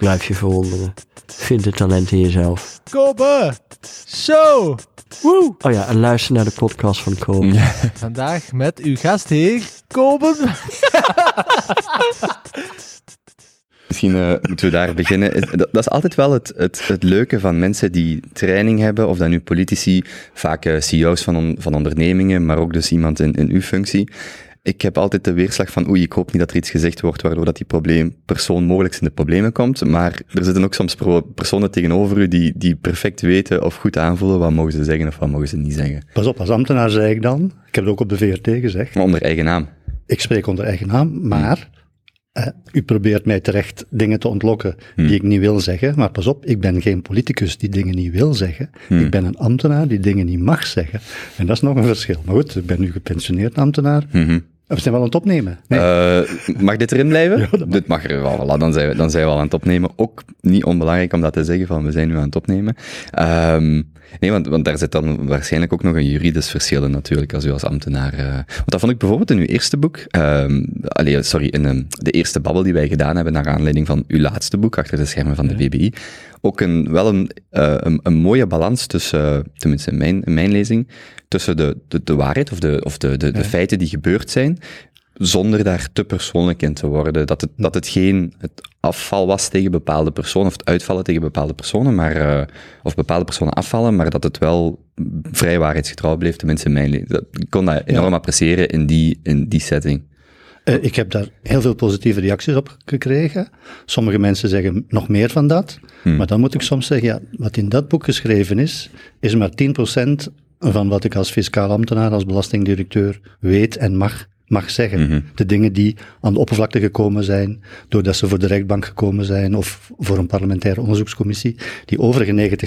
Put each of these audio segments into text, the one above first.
Blijf je verwonderen. Vind het talent in jezelf. Kobe Show. Woe. Oh ja, en luister naar de podcast van Kobe. Vandaag met uw gastheer, Kobe. Misschien eh, moeten we daar beginnen. Dat is altijd wel het, het, het leuke van mensen die training hebben, of dan nu politici, vaak eh, CEO's van, on- van ondernemingen, maar ook dus iemand in, in uw functie. Ik heb altijd de weerslag van, oei, ik hoop niet dat er iets gezegd wordt waardoor dat die probleem, persoon mogelijk in de problemen komt. Maar er zitten ook soms personen tegenover u die, die perfect weten of goed aanvoelen wat mogen ze zeggen of wat mogen ze niet zeggen. Pas op, als ambtenaar zei ik dan, ik heb het ook op de VRT gezegd, Maar onder eigen naam. ik spreek onder eigen naam, maar u probeert mij terecht dingen te ontlokken die ik niet wil zeggen. Maar pas op, ik ben geen politicus die dingen niet wil zeggen. Ik ben een ambtenaar die dingen niet mag zeggen. En dat is nog een verschil. Maar goed, ik ben nu gepensioneerd ambtenaar. Mhm. We zijn wel aan het opnemen. Nee. Eh, mag dit erin blijven? Dit mag er wel. Voilà, dan, zijn we, dan zijn we al aan het opnemen. Ook niet onbelangrijk om dat te zeggen, van we zijn nu aan het opnemen. Ehm, nee, want, want daar zit dan waarschijnlijk ook nog een juridisch verschil in natuurlijk, als u als ambtenaar... eh, want dat vond ik bijvoorbeeld in uw eerste boek, ehm allee, sorry, in ehm, de eerste babbel die wij gedaan hebben naar aanleiding van uw laatste boek, Achter de schermen van de VBI, ook een, wel een, eh, een, een mooie balans tussen, tenminste in mijn, in mijn lezing, tussen de, de, de waarheid of, de, of de, de, de feiten die gebeurd zijn, zonder daar te persoonlijk in te worden. Dat het, dat het geen het afval was tegen bepaalde personen, of het uitvallen tegen bepaalde personen, maar, eh, of bepaalde personen afvallen, maar dat het wel vrij waarheidsgetrouw bleef, tenminste in mijn lezing. Dat- Ik kon dat enorm appreciëren in die, in die setting. Eh, ik heb daar heel veel positieve reacties op gekregen. Sommige mensen zeggen nog meer van dat. Maar dan moet ik soms zeggen, ja, wat in dat boek geschreven is, is maar 10% van wat ik als fiscaal ambtenaar, als belastingdirecteur weet en mag, mag zeggen. De dingen die aan de oppervlakte gekomen zijn, doordat ze voor de rechtbank gekomen zijn of voor een parlementaire onderzoekscommissie. Die overige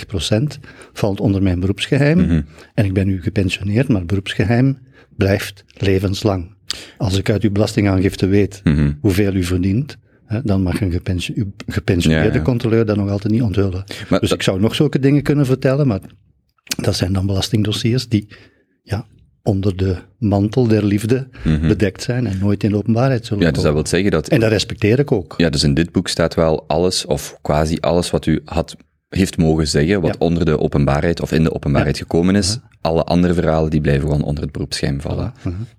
90% valt onder mijn beroepsgeheim. En ik ben nu gepensioneerd, maar beroepsgeheim blijft levenslang. Als ik uit uw belastingaangifte weet hoeveel u verdient, hè, dan mag een gepensioneerde Ja, ja. controleur dat nog altijd niet onthullen. Maar dus ik zou nog zulke dingen kunnen vertellen, maar dat zijn dan belastingdossiers die ja, onder de mantel der liefde bedekt zijn en nooit in de openbaarheid zullen Mhm. Ja, dus dat wil zeggen dat... En dat respecteer ik ook. Ja, dus in dit boek staat wel alles, of quasi alles wat u had, heeft mogen zeggen, wat Ja. onder de openbaarheid of in de openbaarheid gekomen is. Alle andere verhalen, die blijven gewoon onder het beroepsgeheim vallen.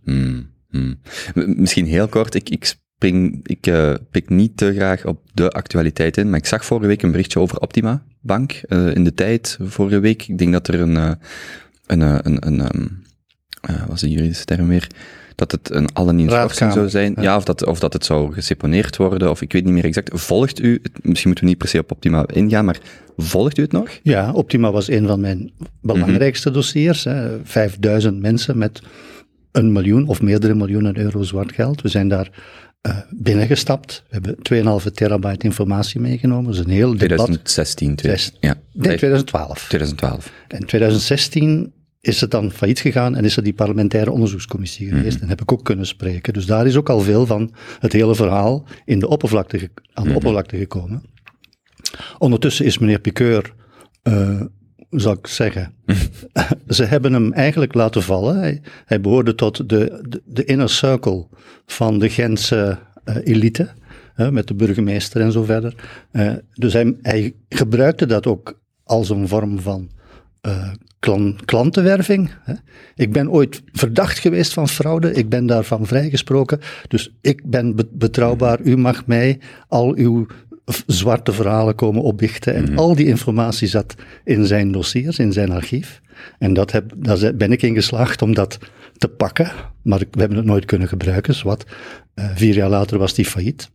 Hmm, hmm. M- Misschien heel kort, ik, ik spring, ik eh, pik niet te graag op de actualiteit in, maar ik zag vorige week een berichtje over Optima Bank eh, in de tijd, vorige week. Ik denk dat er een, eh, een, eh, een, een, ehm, eh, wat is de juridische term weer? Dat het een allen in schorsing Raadkamer, zou zijn. ja. Ja, of, dat, of dat het zou geseponeerd worden, of ik weet niet meer exact. Volgt u, het- misschien moeten we niet per se op Optima ingaan, maar volgt u het nog? Ja, Optima was een van mijn belangrijkste Mhm. dossiers. Hè. 5000 mensen met een miljoen of meerdere miljoenen euro zwart geld. We zijn daar eh, binnengestapt. We hebben 2,5 terabyte informatie meegenomen. Dat is een heel debat. 2016, twee- Zes- ja. Nee, 2012. 2012. In 2016 is het dan failliet gegaan en is er die parlementaire onderzoekscommissie geweest. En heb ik ook kunnen spreken. Dus daar is ook al veel van het hele verhaal in de oppervlakte aan de oppervlakte gekomen. Ondertussen is meneer Piqueur, eh, zal ik zeggen, ze hebben hem eigenlijk laten vallen. Hij, hij behoorde tot de, de, de inner circle van de Gentse eh, elite, met de burgemeester en zo verder. Eh, dus hij, hij gebruikte dat ook als een vorm van eh, klan- klantenwerving. Ik ben ooit verdacht geweest van fraude, ik ben daarvan vrijgesproken, dus ik ben be- betrouwbaar, u mag mij al uw zwarte verhalen komen opbichten. En al die informatie zat in zijn dossiers, in zijn archief. En dat heb, daar ben ik in geslaagd om dat te pakken, maar we hebben het nooit kunnen gebruiken. Zwat. Eh, vier jaar later was die failliet.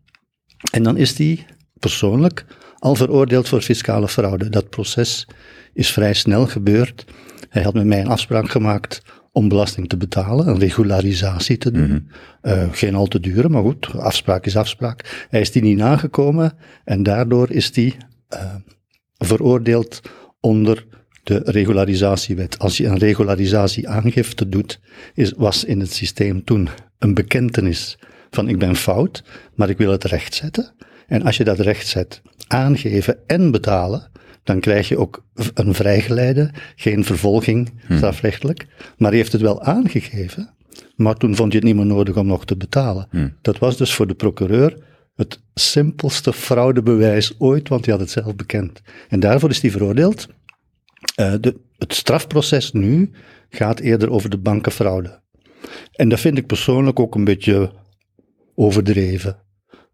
En dan is die persoonlijk al veroordeeld voor fiscale fraude. Dat proces is vrij snel gebeurd. Hij had met mij een afspraak gemaakt om belasting te betalen, een regularisatie te doen. Eh, geen al te dure, maar goed, afspraak is afspraak. Hij is die niet nagekomen en daardoor is hij eh, veroordeeld onder de regularisatiewet. Als je een regularisatieaangifte doet, is, was in het systeem toen een bekentenis van ik ben fout, maar ik wil het rechtzetten. En als je dat rechtzet, aangeven en betalen, dan krijg je ook een vrijgeleide, geen vervolging strafrechtelijk. Maar hij heeft het wel aangegeven, maar toen vond je het niet meer nodig om nog te betalen. Dat was dus voor de procureur het simpelste fraudebewijs ooit, want hij had het zelf bekend. En daarvoor is hij veroordeeld. Eh, de, het strafproces nu gaat eerder over de bankenfraude. En dat vind ik persoonlijk ook een beetje overdreven.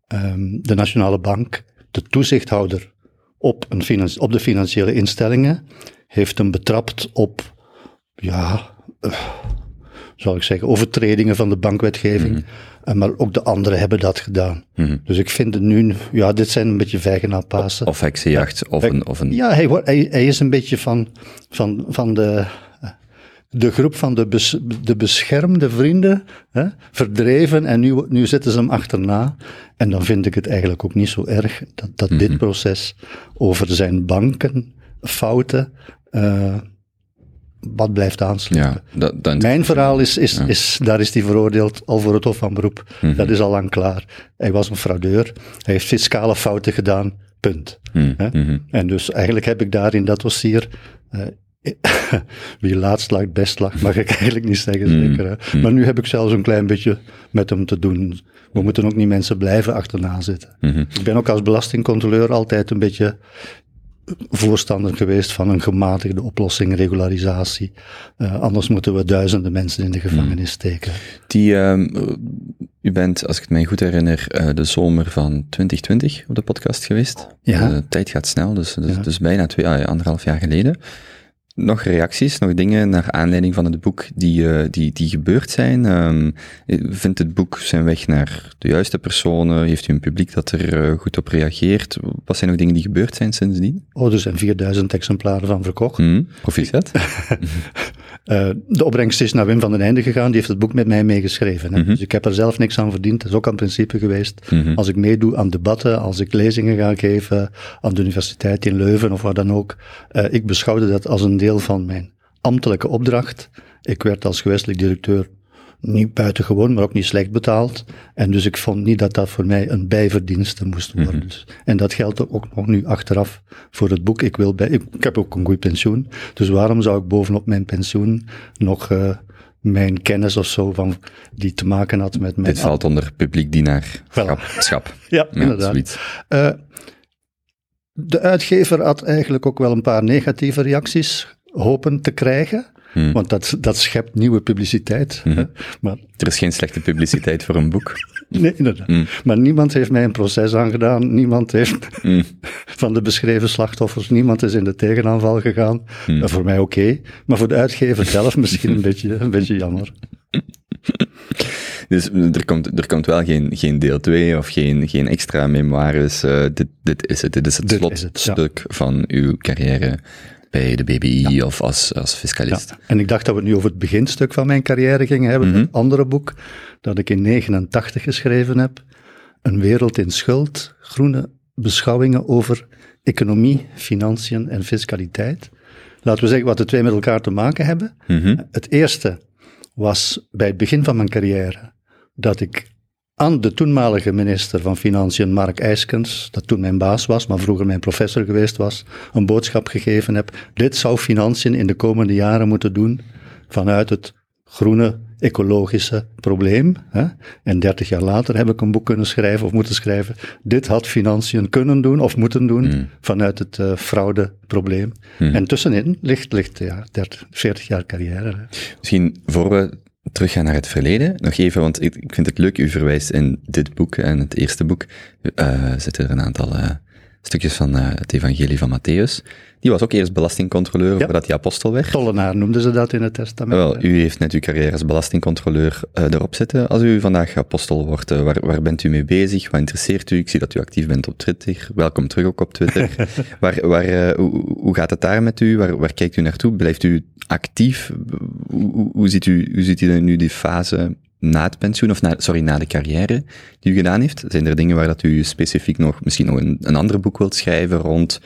Ehm, de Nationale Bank, de toezichthouder op, een op de financiële instellingen, heeft hem betrapt op, ja, eh, zal ik zeggen, overtredingen van de bankwetgeving. Eh, maar ook de anderen hebben dat gedaan. Dus ik vind het nu, ja, dit zijn een beetje vijgen na Pasen. Of heksenjacht, of een... Of een Ja, hij, hij, hij is een beetje van, van, van de, de groep van de, bes, de beschermde vrienden hè, verdreven en nu, nu zitten ze hem achterna. En dan vind ik het eigenlijk ook niet zo erg dat, dat dit proces over zijn bankenfouten eh, wat blijft aansluiten. ja, dat, dat Mijn verhaal is, is, is, daar is hij veroordeeld al voor het Hof van Beroep. Dat is al lang klaar. Hij was een fraudeur. Hij heeft fiscale fouten gedaan. Punt. Hè? En dus eigenlijk heb ik daar in dat dossier. eh, wie laatst lag, best lag, mag ik eigenlijk niet zeggen, zeker. Hè? Maar nu heb ik zelfs een klein beetje met hem te doen. We moeten ook niet mensen blijven achterna zitten. Ik ben ook als belastingcontroleur altijd een beetje voorstander geweest van een gematigde oplossing, regularisatie. Eh, anders moeten we duizenden mensen in de gevangenis steken. Die, ehm, u bent, als ik het mij goed herinner, eh, de zomer van 2020 op de podcast geweest. Ja. De tijd gaat snel, dus, dus, Ja. dus bijna twee, anderhalf jaar geleden. Nog reacties, nog dingen naar aanleiding van het boek die, eh, die, die gebeurd zijn? Ehm, vindt het boek zijn weg naar de juiste personen? Heeft u een publiek dat er eh, goed op reageert? Wat zijn nog dingen die gebeurd zijn sindsdien? Oh, er zijn 4000 exemplaren van verkocht. Hm, proficiat? Eh, de opbrengst is naar Wim van den Einde gegaan, die heeft het boek met mij meegeschreven. hè. Dus ik heb er zelf niks aan verdiend, dat is ook aan principe geweest. Als ik meedoe aan debatten, als ik lezingen ga geven aan de universiteit in Leuven of waar dan ook, eh, ik beschouwde dat als een deel van mijn ambtelijke opdracht. Ik werd als gewestelijk directeur niet buitengewoon, maar ook niet slecht betaald. En dus ik vond niet dat dat voor mij een bijverdienste moest worden. Dus- en dat geldt ook nog nu achteraf voor het boek. Ik, wil bij, ik, ik heb ook een goed pensioen, dus waarom zou ik bovenop mijn pensioen nog eh, mijn kennis of zo van, die te maken had met mijn... Dit valt onder publiek dienaarschap. Schap. Ja, Ja, inderdaad. Eh, de uitgever had eigenlijk ook wel een paar negatieve reacties hopen te krijgen. Hmm. Want dat, dat schept nieuwe publiciteit. hè. Maar Er is geen slechte publiciteit voor een boek. Nee, inderdaad. Hmm. Maar niemand heeft mij een proces aangedaan. Niemand heeft Hmm. van de beschreven slachtoffers, niemand is in de tegenaanval gegaan. Hmm. Eh, voor mij oké, maar voor de uitgever zelf misschien een beetje, een beetje jammer. Dus er komt, er komt wel geen, geen deel 2 of geen, geen extra memoires. eh, dit, dit is het. Dit is het Dit is het, slotstuk van uw carrière bij de BBI of als, als fiscalist. Ja. En ik dacht dat we het nu over het beginstuk van mijn carrière gingen hebben. Mhm. Het andere boek dat ik in 89 geschreven heb. Een wereld in schuld. Groene beschouwingen over economie, financiën en fiscaliteit. Laten we zeggen wat de twee met elkaar te maken hebben. Mhm. Het eerste was bij het begin van mijn carrière dat ik aan de toenmalige minister van Financiën, Mark IJskens, dat toen mijn baas was, maar vroeger mijn professor geweest was, een boodschap gegeven heb. Dit zou financiën in de komende jaren moeten doen vanuit het groene ecologische probleem. Hè? En dertig jaar later heb ik een boek kunnen schrijven of moeten schrijven. Dit had financiën kunnen doen of moeten doen vanuit het eh, fraudeprobleem. En tussenin ligt, ligt ja, 30, 40 jaar carrière. Hè. Misschien voor we teruggaan naar het verleden, nog even, want ik, vind het leuk, u verwijst in dit boek en het eerste boek, eh, zitten er een aantal eh, stukjes van eh, het evangelie van Matthäus. Die was ook eerst belastingcontroleur voordat hij apostel werd. Tollenaar noemden ze dat in het testament. Wel, u heeft net uw carrière als belastingcontroleur eh, erop zitten. Als u vandaag apostel wordt, eh, waar, waar bent u mee bezig? Wat interesseert u? Ik zie dat u actief bent op Twitter. Welkom terug ook op Twitter. waar, waar, hoe, hoe gaat het daar met u? Waar, waar kijkt u naartoe? Blijft u actief? Hoe, hoe, hoe ziet u, hoe ziet u nu die fase na het pensioen, of na, sorry, na de carrière die u gedaan heeft? Zijn er dingen waar dat u specifiek nog, misschien nog een, een ander boek wilt schrijven rond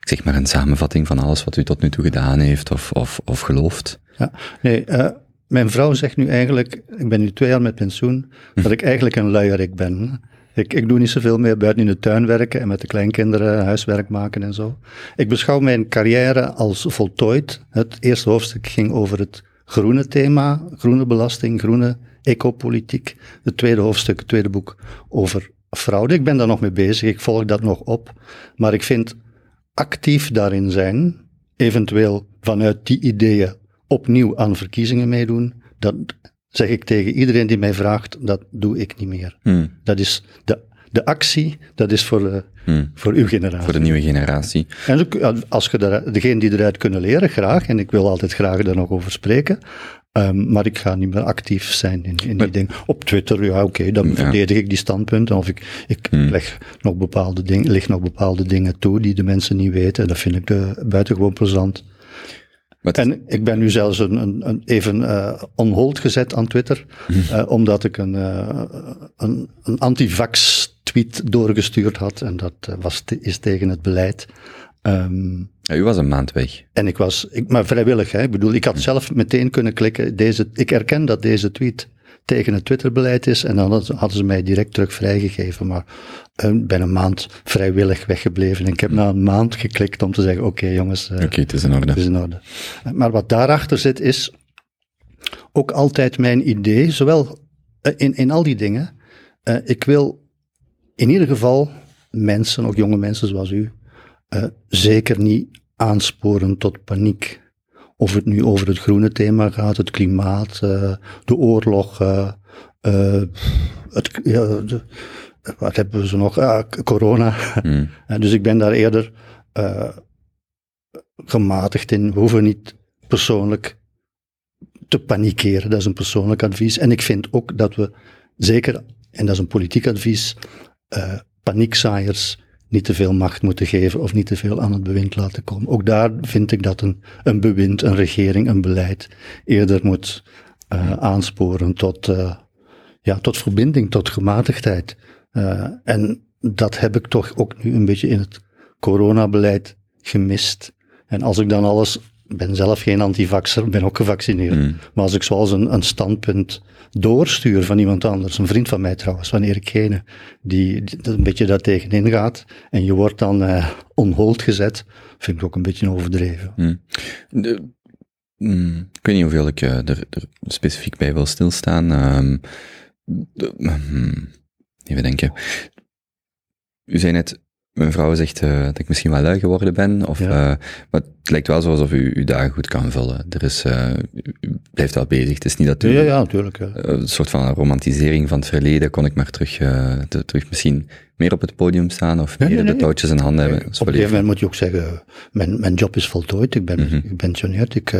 ik zeg maar een samenvatting van alles wat u tot nu toe gedaan heeft of, of, of gelooft? Ja, nee, eh, mijn vrouw zegt nu eigenlijk, ik ben nu twee jaar met pensioen, dat ik eigenlijk een luierik ben. Ik, ik doe niet zoveel meer buiten in de tuin werken en met de kleinkinderen huiswerk maken en zo. Ik beschouw mijn carrière als voltooid. Het eerste hoofdstuk ging over het groene thema, groene belasting, groene ecopolitiek. Het tweede hoofdstuk, het tweede boek, over fraude. Ik ben daar nog mee bezig, ik volg dat nog op. Maar ik vind actief daarin zijn, eventueel vanuit die ideeën opnieuw aan verkiezingen meedoen, dat zeg ik tegen iedereen die mij vraagt, dat doe ik niet meer. Hmm. Dat is de, de actie, dat is voor, de, Hmm. voor uw generatie. Voor de nieuwe generatie. En als je daar, degene die eruit kunnen leren, graag. En ik wil altijd graag daar nog over spreken. Ehm, maar ik ga niet meer actief zijn in, in die dingen. Op Twitter, ja, oké, dan Ja. verdedig ik die standpunten. Of ik, ik Hmm. leg nog bepaalde dingen, leg nog bepaalde dingen toe die de mensen niet weten. Dat vind ik eh, buitengewoon plezant. En ik ben nu zelfs een, een, een even eh on hold gezet aan Twitter, eh, omdat ik een, eh, een, een antivax-tweet doorgestuurd had. En dat was te- is tegen het beleid. Ehm, Ja, u was een maand weg. en ik was, ik, maar vrijwillig, hè. ik bedoel, ik had zelf meteen kunnen klikken, deze, ik erken dat deze tweet tegen het Twitterbeleid is, en dan hadden- ze mij direct terug vrijgegeven, maar eh, ik ben een maand vrijwillig weggebleven. En ik heb na een maand geklikt om te zeggen, oké jongens, eh, Oké, het is in orde. het is in orde. Maar wat daarachter zit, is ook altijd mijn idee, zowel eh, in, in al die dingen. ik wil in ieder geval mensen, ook jonge mensen zoals u, zeker niet aansporen tot paniek. Of het nu over het groene thema gaat, het klimaat, eh, de oorlog, eh, eh, het, ja, de- wat hebben we zo nog? Ah, corona. Hmm. Dus ik ben daar eerder gematigd in. We hoeven niet persoonlijk te panikeren. Dat is een persoonlijk advies. En ik vind ook dat we, zeker, en dat is een politiek advies, paniekzaaiers niet te veel macht moeten geven of niet te veel aan het bewind laten komen. Ook daar vind ik dat een, een bewind, een regering, een beleid eerder moet eh, aansporen tot, eh, ja, tot verbinding, tot gematigdheid. Eh, en dat heb ik toch ook nu een beetje in het coronabeleid gemist. En als ik dan alles, ben zelf geen antivaxer, ben ook gevaccineerd. Hmm. Maar als ik zoals een, een standpunt doorstuur van iemand anders, een vriend van mij trouwens, van Erik Gene, die, een beetje daar tegenin gaat, en je wordt dan eh on hold gezet, vind ik ook een beetje overdreven. Hmm. De- hmm, ik weet niet hoeveel ik eh, er, specifiek bij wil stilstaan. Ehm, de- hmm, even denken. U zei net, mijn vrouw zegt eh, dat ik misschien wel lui geworden ben, of, Ja. eh, maar het lijkt wel zo alsof u uw dagen goed kan vullen. Er is, eh, u blijft wel bezig. Het is niet dat u Ja, ja, natuurlijk. ja. een soort van romantisering van het verleden, kon ik maar terug, te- terug misschien meer op het podium staan, of Nee, meer nee, de touwtjes in handen hebben. Op een gegeven even- moment moet je ook zeggen, mijn, mijn job is voltooid, ik ben Mhm. gepensioneerd, ik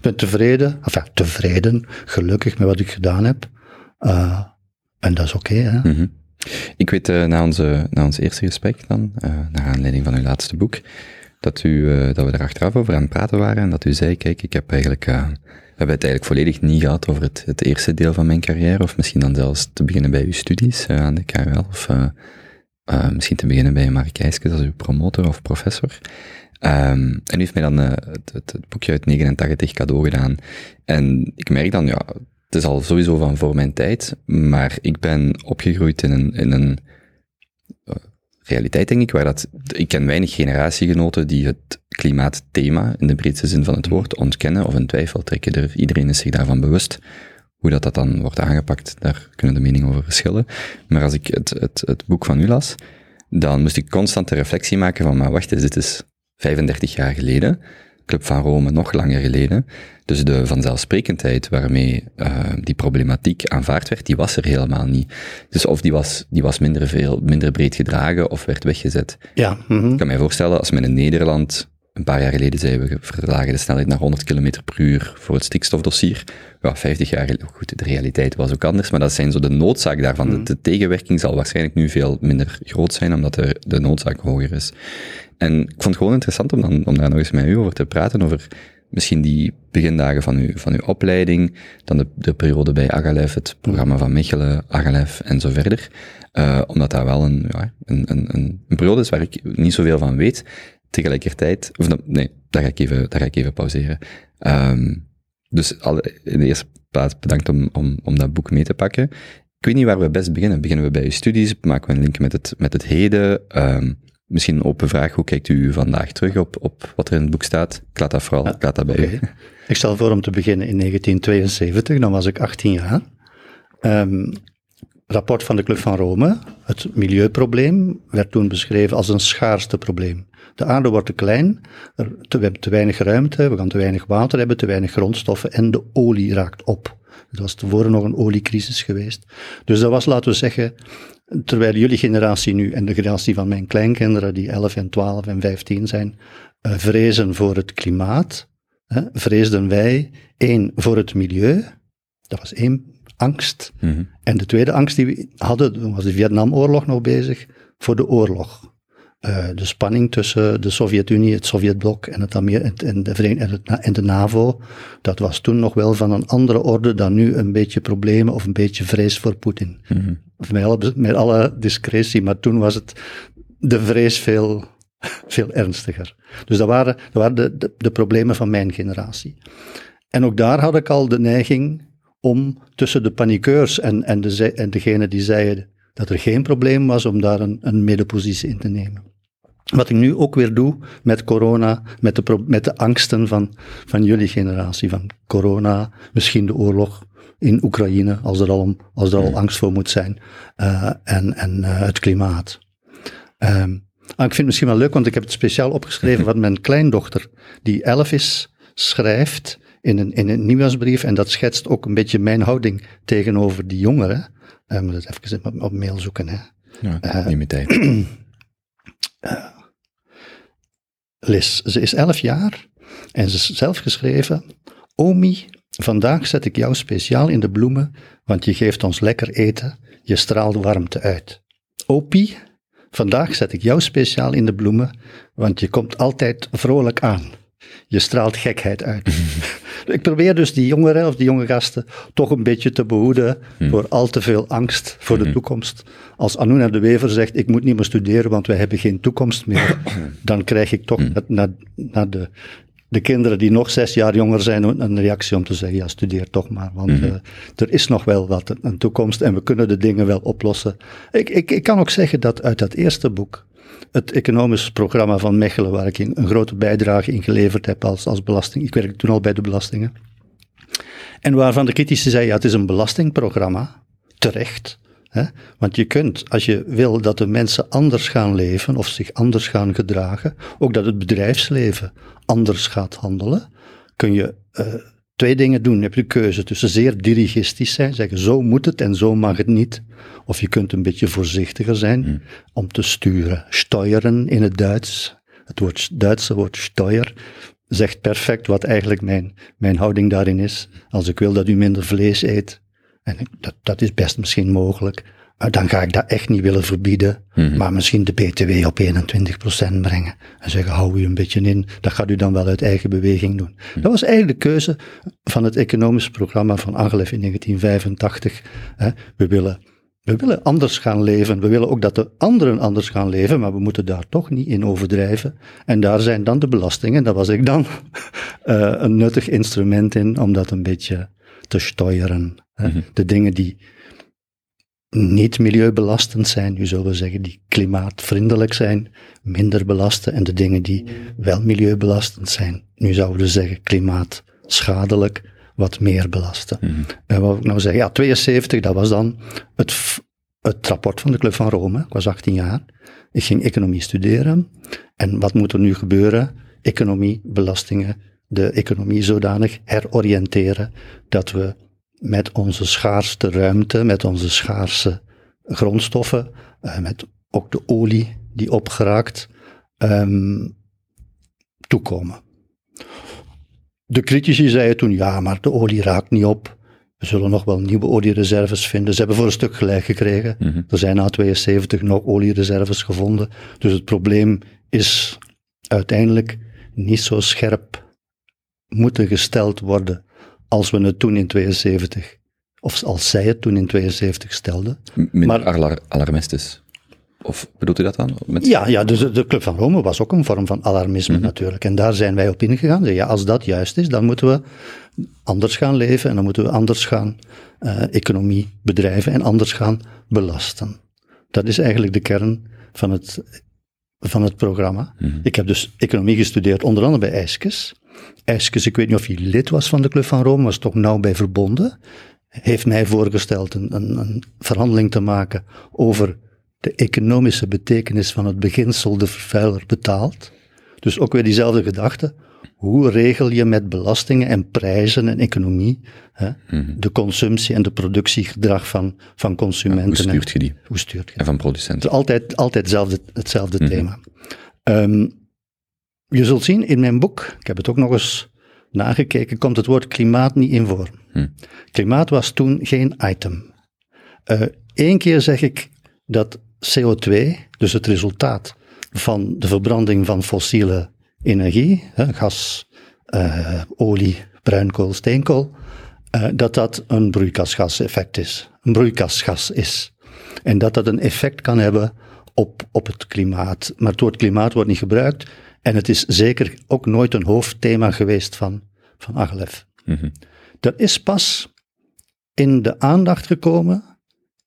ben tevreden, enfin, tevreden, gelukkig met wat ik gedaan heb. En dat is oké, hè. Mhm. Ik weet eh, na, onze, na ons eerste gesprek dan, eh, naar aanleiding van uw laatste boek, dat, u, eh, dat we er achteraf over aan het praten waren en dat u zei, kijk, ik heb eigenlijk, we hebben het eigenlijk volledig niet gehad over het, het eerste deel van mijn carrière, of misschien dan zelfs te beginnen bij uw studies aan de KUL, of misschien te beginnen bij Mark Eiskes als uw promotor of professor. Ehm, en u heeft mij dan het, het, het boekje uit 89 cadeau gedaan. En ik merk dan, ja, het is al sowieso van voor mijn tijd, maar ik ben opgegroeid in een, in een eh, realiteit, denk ik, waar dat, ik ken weinig generatiegenoten die het klimaatthema, in de breedste zin van het woord, ontkennen of in twijfel trekken. Er, iedereen is zich daarvan bewust. Hoe dat, dat dan wordt aangepakt, daar kunnen de meningen over verschillen. Maar als ik het, het, het boek van u las, dan moest ik constant de reflectie maken van, maar wacht eens, dit is 35 jaar geleden. Club van Rome nog langer geleden. Dus de vanzelfsprekendheid waarmee uh, die problematiek aanvaard werd, die was er helemaal niet. Dus of die was, die was minder, veel, minder breed gedragen of werd weggezet. Ja. mhm. Ik kan mij voorstellen, als men in Nederland een paar jaar geleden zei, we verlagen de snelheid naar 100 km per uur voor het stikstofdossier. Ja, 50 jaar geleden, goed, de realiteit was ook anders, maar dat zijn zo de noodzaak daarvan. Mhm. De, de tegenwerking zal waarschijnlijk nu veel minder groot zijn, omdat er de noodzaak hoger is. En ik vond het gewoon interessant om, dan, om daar nog eens met u over te praten, over misschien die begindagen van uw, van uw opleiding, dan de, de periode bij Agalef, het programma van Mechelen, Agalef en zo verder. Uh, omdat dat wel een, ja, een, een, een, periode is waar ik niet zoveel van weet. tegelijkertijd, of nee, daar ga ik even, daar ga ik even pauzeren. Ehm, dus in de eerste plaats bedankt om, om, om dat boek mee te pakken. Ik weet niet waar we best beginnen. Beginnen we bij uw studies? Maken we een link met het, met het heden? Ehm, misschien een open vraag. Hoe kijkt u vandaag terug op, op wat er in het boek staat? Ik laat dat vooral, ik laat dat bij u. Ik stel voor om te beginnen in 1972, dan was ik 18 jaar. Ehm, rapport van de Club van Rome, het milieuprobleem, werd toen beschreven als een schaarste probleem. De aarde wordt te klein, er, te, we hebben te weinig ruimte, we gaan te weinig water hebben, te weinig grondstoffen en de olie raakt op. Er was tevoren nog een oliecrisis geweest. Dus dat was, laten we zeggen, terwijl jullie generatie nu en de generatie van mijn kleinkinderen, die 11 en 12 en 15 zijn, eh, vrezen voor het klimaat, hè, vreesden wij één voor het milieu. Dat was één angst. Mhm. En de tweede angst die we hadden, toen was de Vietnamoorlog nog bezig, voor de oorlog. Eh, de spanning tussen de Sovjet-Unie, het Sovjetblok en, het Amer- en, en, de Verenigde, en, de NAVO, dat was toen nog wel van een andere orde dan nu een beetje problemen of een beetje vrees voor Poetin. Mhm. Of Met alle, met alle discretie, maar toen was het de vrees veel, veel ernstiger. Dus dat waren, dat waren de, de, de problemen van mijn generatie. En ook daar had ik al de neiging om tussen de paniekeurs en, en, de, en degene die zeiden dat er geen probleem was, om daar een, een middenpositie in te nemen. Wat ik nu ook weer doe met corona, met de, met de angsten van, van jullie generatie, van corona, misschien de oorlog in Oekraïne, als er al, als er al angst voor moet zijn, eh, en, en eh, het klimaat. Ehm, ah, ik vind het misschien wel leuk, want ik heb het speciaal opgeschreven wat mijn kleindochter, die elf is, schrijft in een, in een nieuwsbrief. En dat schetst ook een beetje mijn houding tegenover die jongeren. Ik moet het even op, mail zoeken. Hè. Ja, Eh, neem je tijd. Liz, ze is elf jaar en ze is zelf geschreven. Omi, vandaag zet ik jou speciaal in de bloemen, want je geeft ons lekker eten, je straalt warmte uit. Opie, vandaag zet ik jou speciaal in de bloemen, want je komt altijd vrolijk aan. Je straalt gekheid uit. ik probeer dus die jongeren of die jonge gasten toch een beetje te behoeden voor al te veel angst voor de toekomst. Als Anouna de Wever zegt, ik moet niet meer studeren, want wij hebben geen toekomst meer, dan krijg ik toch naar, de, de kinderen die nog zes jaar jonger zijn, een een reactie om te zeggen, ja, studeer toch maar, want eh, er is nog wel wat, een toekomst en we kunnen de dingen wel oplossen. Ik, ik, ik kan ook zeggen dat uit dat eerste boek, het economisch programma van Mechelen, waar ik een, grote bijdrage in geleverd heb als, als belasting, ik werkte toen al bij de belastingen, en waarvan de critici zeiden, ja, het is een belastingprogramma, terecht. Hè? Want je kunt, als je wil dat de mensen anders gaan leven of zich anders gaan gedragen, ook dat het bedrijfsleven anders gaat handelen, kun je eh, twee dingen doen. Je hebt de keuze tussen zeer dirigistisch zijn, zeggen zo moet het en zo mag het niet. Of je kunt een beetje voorzichtiger zijn om te sturen. Steueren in het Duits. Het woord, Duitse woord steuer zegt perfect wat eigenlijk mijn, mijn houding daarin is. Als ik wil dat u minder vlees eet, en ik- dat, dat is best misschien mogelijk, dan ga ik dat echt niet willen verbieden, maar misschien de BTW op 21% brengen. En zeggen, hou u een beetje in, dat gaat u dan wel uit eigen beweging doen. Dat was eigenlijk de keuze van het economisch programma van Angelef in 1985. Hè. We willen we willen anders gaan leven. We willen ook dat de anderen anders gaan leven, maar we moeten daar toch niet in overdrijven. En daar zijn dan de belastingen, daar was ik dan eh, een nuttig instrument in om dat een beetje te steuren. hè. De dingen die niet milieubelastend zijn, nu zullen we zeggen, die klimaatvriendelijk zijn, minder belasten. En de dingen die wel milieubelastend zijn, nu zouden we zeggen klimaatschadelijk, wat meer belasten. En wat ik nou zeggen? Ja, 72, dat was dan het, het rapport van de Club van Rome. Ik was 18 jaar. Ik ging economie studeren. En wat moet er nu gebeuren? Economie, belastingen, de economie zodanig heroriënteren dat we met onze schaarste ruimte, met onze schaarse grondstoffen, eh, met ook de olie die opgeraakt, ehm, toekomen. De critici zeiden toen, ja, maar de olie raakt niet op. We zullen nog wel nieuwe oliereserves vinden. Ze hebben voor een stuk gelijk gekregen. Er zijn na 72 nog oliereserves gevonden. Dus het probleem is uiteindelijk niet zo scherp moeten gesteld worden als we het toen in 72, of als zij het toen in 72 stelden. Minder Maar- alar- alarmistisch. Of bedoelt u dat dan? Met... Ja, ja dus de, de Club van Rome was ook een vorm van alarmisme Mhm. natuurlijk. En daar zijn wij op ingegaan. Ja, als dat juist is, dan moeten we anders gaan leven en dan moeten we anders gaan eh, economie bedrijven en anders gaan belasten. Dat is eigenlijk de kern van het, van het programma. Mhm. Ik heb dus economie gestudeerd, onder andere bij IJskes. IJskes, ik weet niet of hij lid was van de Club van Rome, was toch nauw bij verbonden. Heeft mij voorgesteld een, een, een verhandeling te maken over de economische betekenis van het beginsel de vervuiler betaalt. Dus ook weer diezelfde gedachte. Hoe regel je met belastingen en prijzen en economie hè, de consumptie en de productiegedrag van, van consumenten? Hoe stuurt je die? Hoe stuurt je En van het producenten. is altijd, altijd hetzelfde, hetzelfde Mhm. thema. Ehm, je zult zien in mijn boek, ik heb het ook nog eens nagekeken, komt het woord klimaat niet in voor. Hm. Klimaat was toen geen item. Eén keer zeg ik dat CO2, dus het resultaat van de verbranding van fossiele energie, hè, gas, eh, olie, bruinkool, steenkool, eh, dat dat een broeikasgaseffect is. Een broeikasgas is. En dat dat een effect kan hebben op, op het klimaat. Maar het woord klimaat wordt niet gebruikt. En het is zeker ook nooit een hoofdthema geweest van, van Aglef. Mhm. Dat is pas in de aandacht gekomen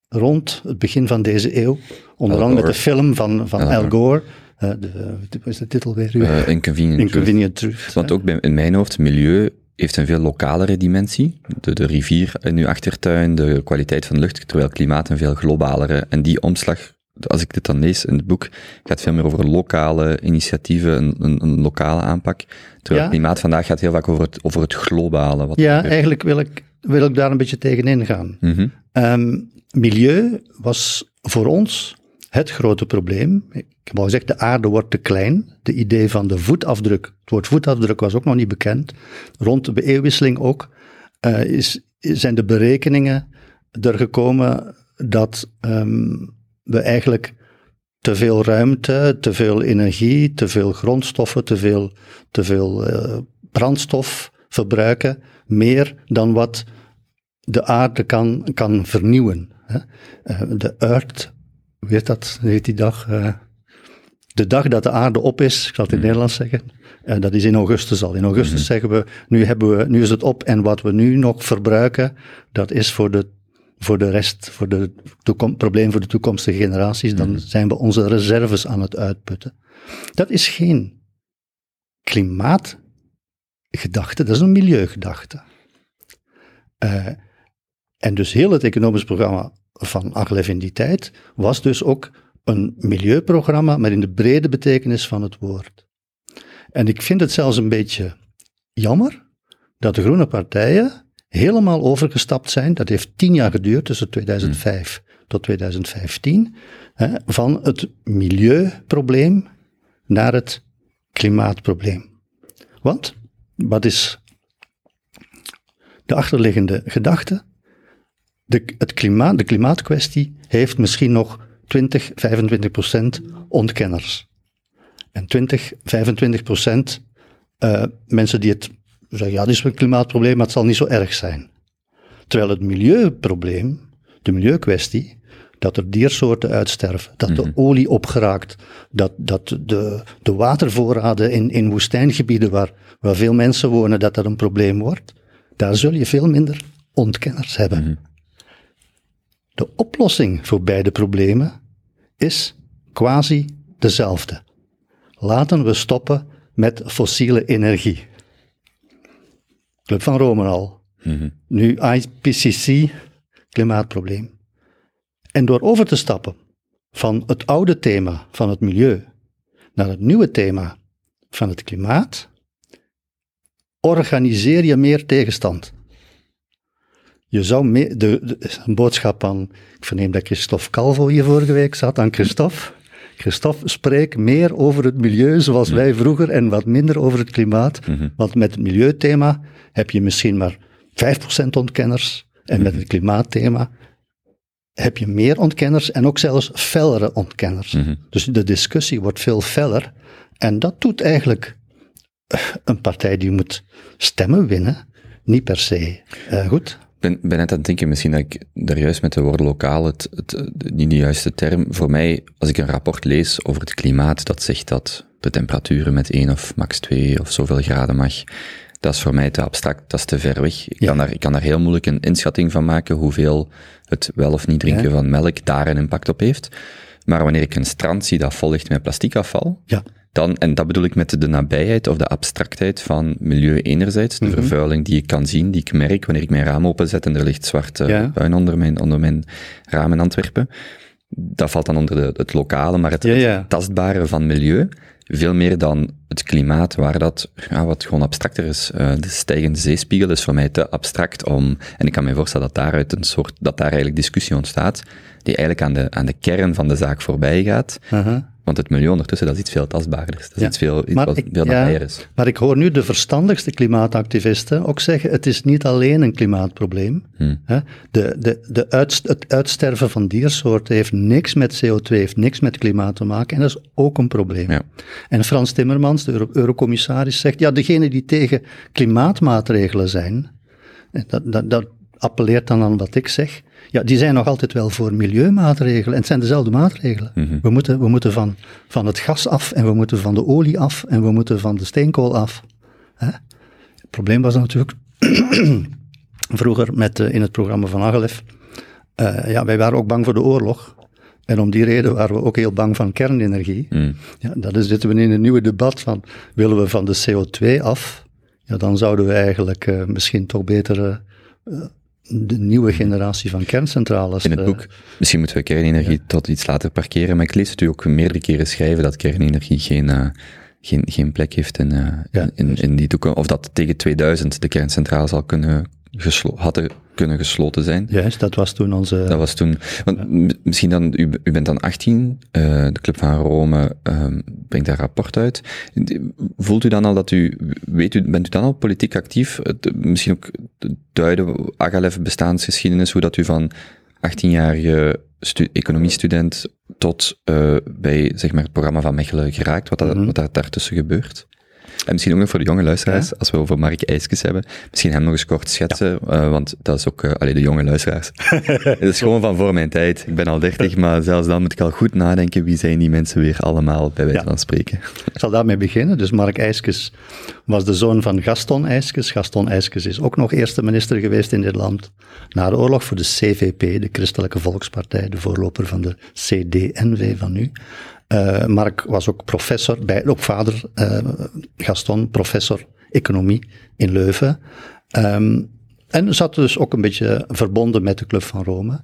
rond het begin van deze eeuw. Onder andere met de film van, van Al Gore. Eh, de, wat is de titel weer? Inconvenient truth. Inconvenient Truth. Want ook bij, in mijn hoofd, milieu heeft een veel lokalere dimensie. De, de rivier in uw achtertuin, de kwaliteit van de lucht, terwijl klimaat een veel globalere. En die omslag, als ik dit dan lees in het boek, gaat veel meer over lokale initiatieven, een, een, een lokale aanpak. Terwijl Ja. klimaat vandaag gaat heel vaak over het, over het globale. Wat Ja, eigenlijk wil ik, wil ik daar een beetje tegenin gaan. Mhm. Ehm, milieu was voor ons het grote probleem. Ik heb al gezegd, de aarde wordt te klein. De idee van de voetafdruk, het woord voetafdruk was ook nog niet bekend. Rond de eeuwwisseling ook, eh, is, zijn de berekeningen er gekomen dat ehm, we eigenlijk te veel ruimte, te veel energie, te veel grondstoffen, te veel, te veel eh, brandstof verbruiken, meer dan wat de aarde kan, kan vernieuwen. Hè. Eh, de Earth, hoe heet dat, heet die dag? Eh, de dag dat de aarde op is, ik zal het in het Nederlands zeggen, dat is in augustus al. In augustus zeggen we nu, hebben we, nu is het op en wat we nu nog verbruiken, dat is voor de, voor de rest, voor de toekom- probleem voor de toekomstige generaties. Dan zijn we onze reserves aan het uitputten. Dat is geen klimaatgedachte, dat is een milieugedachte. Eh, en dus heel het economisch programma van Aglev in die tijd was dus ook een milieuprogramma, maar in de brede betekenis van het woord. En ik vind het zelfs een beetje jammer dat de groene partijen helemaal overgestapt zijn. Dat heeft tien jaar geduurd, tussen 2005 tot 2015, hè, van het milieuprobleem naar het klimaatprobleem. Want, wat is de achterliggende gedachte? De, het klimaat, de klimaatkwestie heeft misschien nog 20, 25 procent ontkenners. En 20, 25 procent eh, mensen die het zeggen, ja, dit is een klimaatprobleem, maar het zal niet zo erg zijn. Terwijl het milieuprobleem, de milieukwestie, dat er diersoorten uitsterven, dat de olie opgeraakt, dat, dat de, de watervoorraden in, in woestijngebieden waar, waar veel mensen wonen, dat dat een probleem wordt, daar zul je veel minder ontkenners hebben. De oplossing voor beide problemen is quasi dezelfde. Laten we stoppen met fossiele energie. Club van Rome al. Nu IPCC, klimaatprobleem. En door over te stappen van het oude thema van het milieu naar het nieuwe thema van het klimaat, organiseer je meer tegenstand. Je zou meer, de, de- een boodschap aan, ik verneem dat Christophe Calvo hier vorige week zat, aan Christophe. Christophe, spreek meer over het milieu zoals wij vroeger en wat minder over het klimaat. Want met het milieuthema heb je misschien maar 5% ontkenners en met het klimaatthema heb je meer ontkenners en ook zelfs fellere ontkenners. Dus de discussie wordt veel feller en dat doet eigenlijk een partij die moet stemmen winnen, niet per se eh, goed. Ben, ben net aan het denken, misschien dat ik daar juist met de woorden lokaal het, het, niet de juiste term. Voor mij, als ik een rapport lees over het klimaat, dat zegt dat de temperaturen met 1 of max 2 of zoveel graden mag, dat is voor mij te abstract, dat is te ver weg. Ik, Ja. kan, daar, ik kan daar heel moeilijk een inschatting van maken hoeveel het wel of niet drinken Ja. van melk daar een impact op heeft. Maar wanneer ik een strand zie dat vol ligt met plasticafval, Ja. Dan, en dat bedoel ik met de nabijheid of de abstractheid van milieu enerzijds, Mhm. de vervuiling die ik kan zien, die ik merk wanneer ik mijn raam openzet en er ligt zwart Ja. puin onder mijn, onder mijn raam in Antwerpen. Dat valt dan onder de, het lokale, maar het, Ja, ja. het tastbare van milieu, veel meer dan het klimaat, waar dat ja, wat gewoon abstracter is. Eh, de stijgende zeespiegel is voor mij te abstract om, en ik kan me voorstellen dat daaruit een soort, dat daar eigenlijk discussie ontstaat, die eigenlijk aan de, aan de kern van de zaak voorbij gaat. Want het milieu ondertussen, dat is iets veel tastbaarder. Dat is Ja. iets veel, iets Maar wat ik- veel ja. is. Maar ik hoor nu de verstandigste klimaatactivisten ook zeggen, het is niet alleen een klimaatprobleem. Hmm. Hè. De, de, de uitst- het uitsterven van diersoorten heeft niks met CO2, heeft niks met klimaat te maken en dat is ook een probleem. Ja. En Frans Timmermans, de Euro- eurocommissaris, zegt, ja, degenen die tegen klimaatmaatregelen zijn, dat, dat, dat appelleert dan aan wat ik zeg, ja, die zijn nog altijd wel voor milieumaatregelen. En het zijn dezelfde maatregelen. We moeten, we moeten van, van het gas af en we moeten van de olie af en we moeten van de steenkool af. Hè? Het probleem was natuurlijk vroeger met, eh, in het programma van Agelef, eh, ja, wij waren ook bang voor de oorlog. En om die reden waren we ook heel bang van kernenergie. Hmm. Ja, dat is, zitten we in een nieuwe debat van, willen we van de CO2 af? Ja, dan zouden we eigenlijk eh, misschien toch beter de nieuwe generatie van kerncentrales... In het eh, boek, misschien moeten we kernenergie tot iets later parkeren, maar ik lees het u ook meerdere keren schrijven dat kernenergie geen, eh, geen, geen plek heeft in, eh, Ja, in, in die toekomst. Of dat tegen 2000 de kerncentrale zal kunnen geslo- hadden kunnen gesloten zijn. Juist, dat was toen onze... Dat was toen, want misschien dan, u, u bent dan 18, eh, de Club van Rome ehm, brengt daar rapport uit. Voelt u dan al dat u, weet u, bent u dan al politiek actief? Het, misschien ook duiden, Agalef bestaansgeschiedenis, hoe dat u van 18-jarige stu- economiestudent tot eh, bij zeg maar, het programma van Mechelen geraakt, wat, dat, Mhm. wat daar daartussen gebeurt? En misschien ook nog voor de jonge luisteraars, als we over Mark IJskes hebben, misschien hem nog eens kort schetsen, eh, want dat is ook, uh, allee, de jonge luisteraars. Het is gewoon van voor mijn tijd. Ik ben al dertig, maar zelfs dan moet ik al goed nadenken, wie zijn die mensen weer allemaal, bij wijze van spreken. Ik zal daarmee beginnen. Dus Mark IJskes was de zoon van Gaston IJskes. Gaston IJskes is ook nog eerste minister geweest in dit land. Na de oorlog voor de CVP, de Christelijke Volkspartij, de voorloper van de CDNV van nu. Uh, Mark was ook professor, bij, ook vader uh, Gaston, professor economie in Leuven. Um, en zat dus ook een beetje verbonden met de Club van Rome.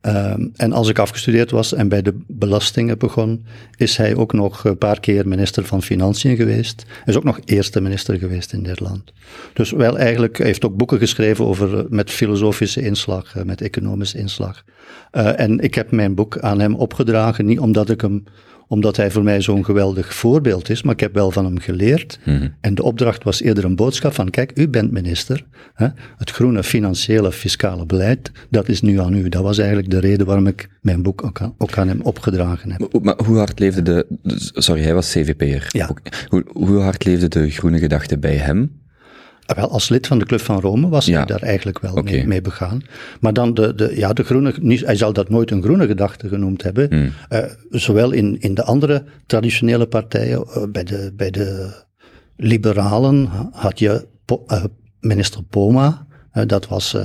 Um, en als ik afgestudeerd was en bij de belastingen begon, is hij ook nog een paar keer minister van Financiën geweest. Hij is ook nog eerste minister geweest in dit land. Dus wel eigenlijk, hij heeft ook boeken geschreven over, met filosofische inslag, met economische inslag. En ik heb mijn boek aan hem opgedragen, niet omdat ik hem omdat hij voor mij zo'n geweldig voorbeeld is, maar ik heb wel van hem geleerd. Mm-hmm. En de opdracht was eerder een boodschap van, kijk, u bent minister, hè, het groene financiële fiscale beleid, dat is nu aan u. Dat was eigenlijk de reden waarom ik mijn boek ook aan, ook aan hem opgedragen heb. Maar, maar, hoe hard leefde de, sorry, hij was CVP'er. Ja. Hoe, hoe hard leefde de groene gedachte bij hem? Wel, als lid van de Club van Rome was ja. hij daar eigenlijk wel okay. mee, mee, begaan. Maar dan de, de, ja, de groene, hij zal dat nooit een groene gedachte genoemd hebben. Hmm. Uh, zowel in, in de andere traditionele partijen, uh, bij, de, bij de liberalen had je po, uh, minister Poma, dat was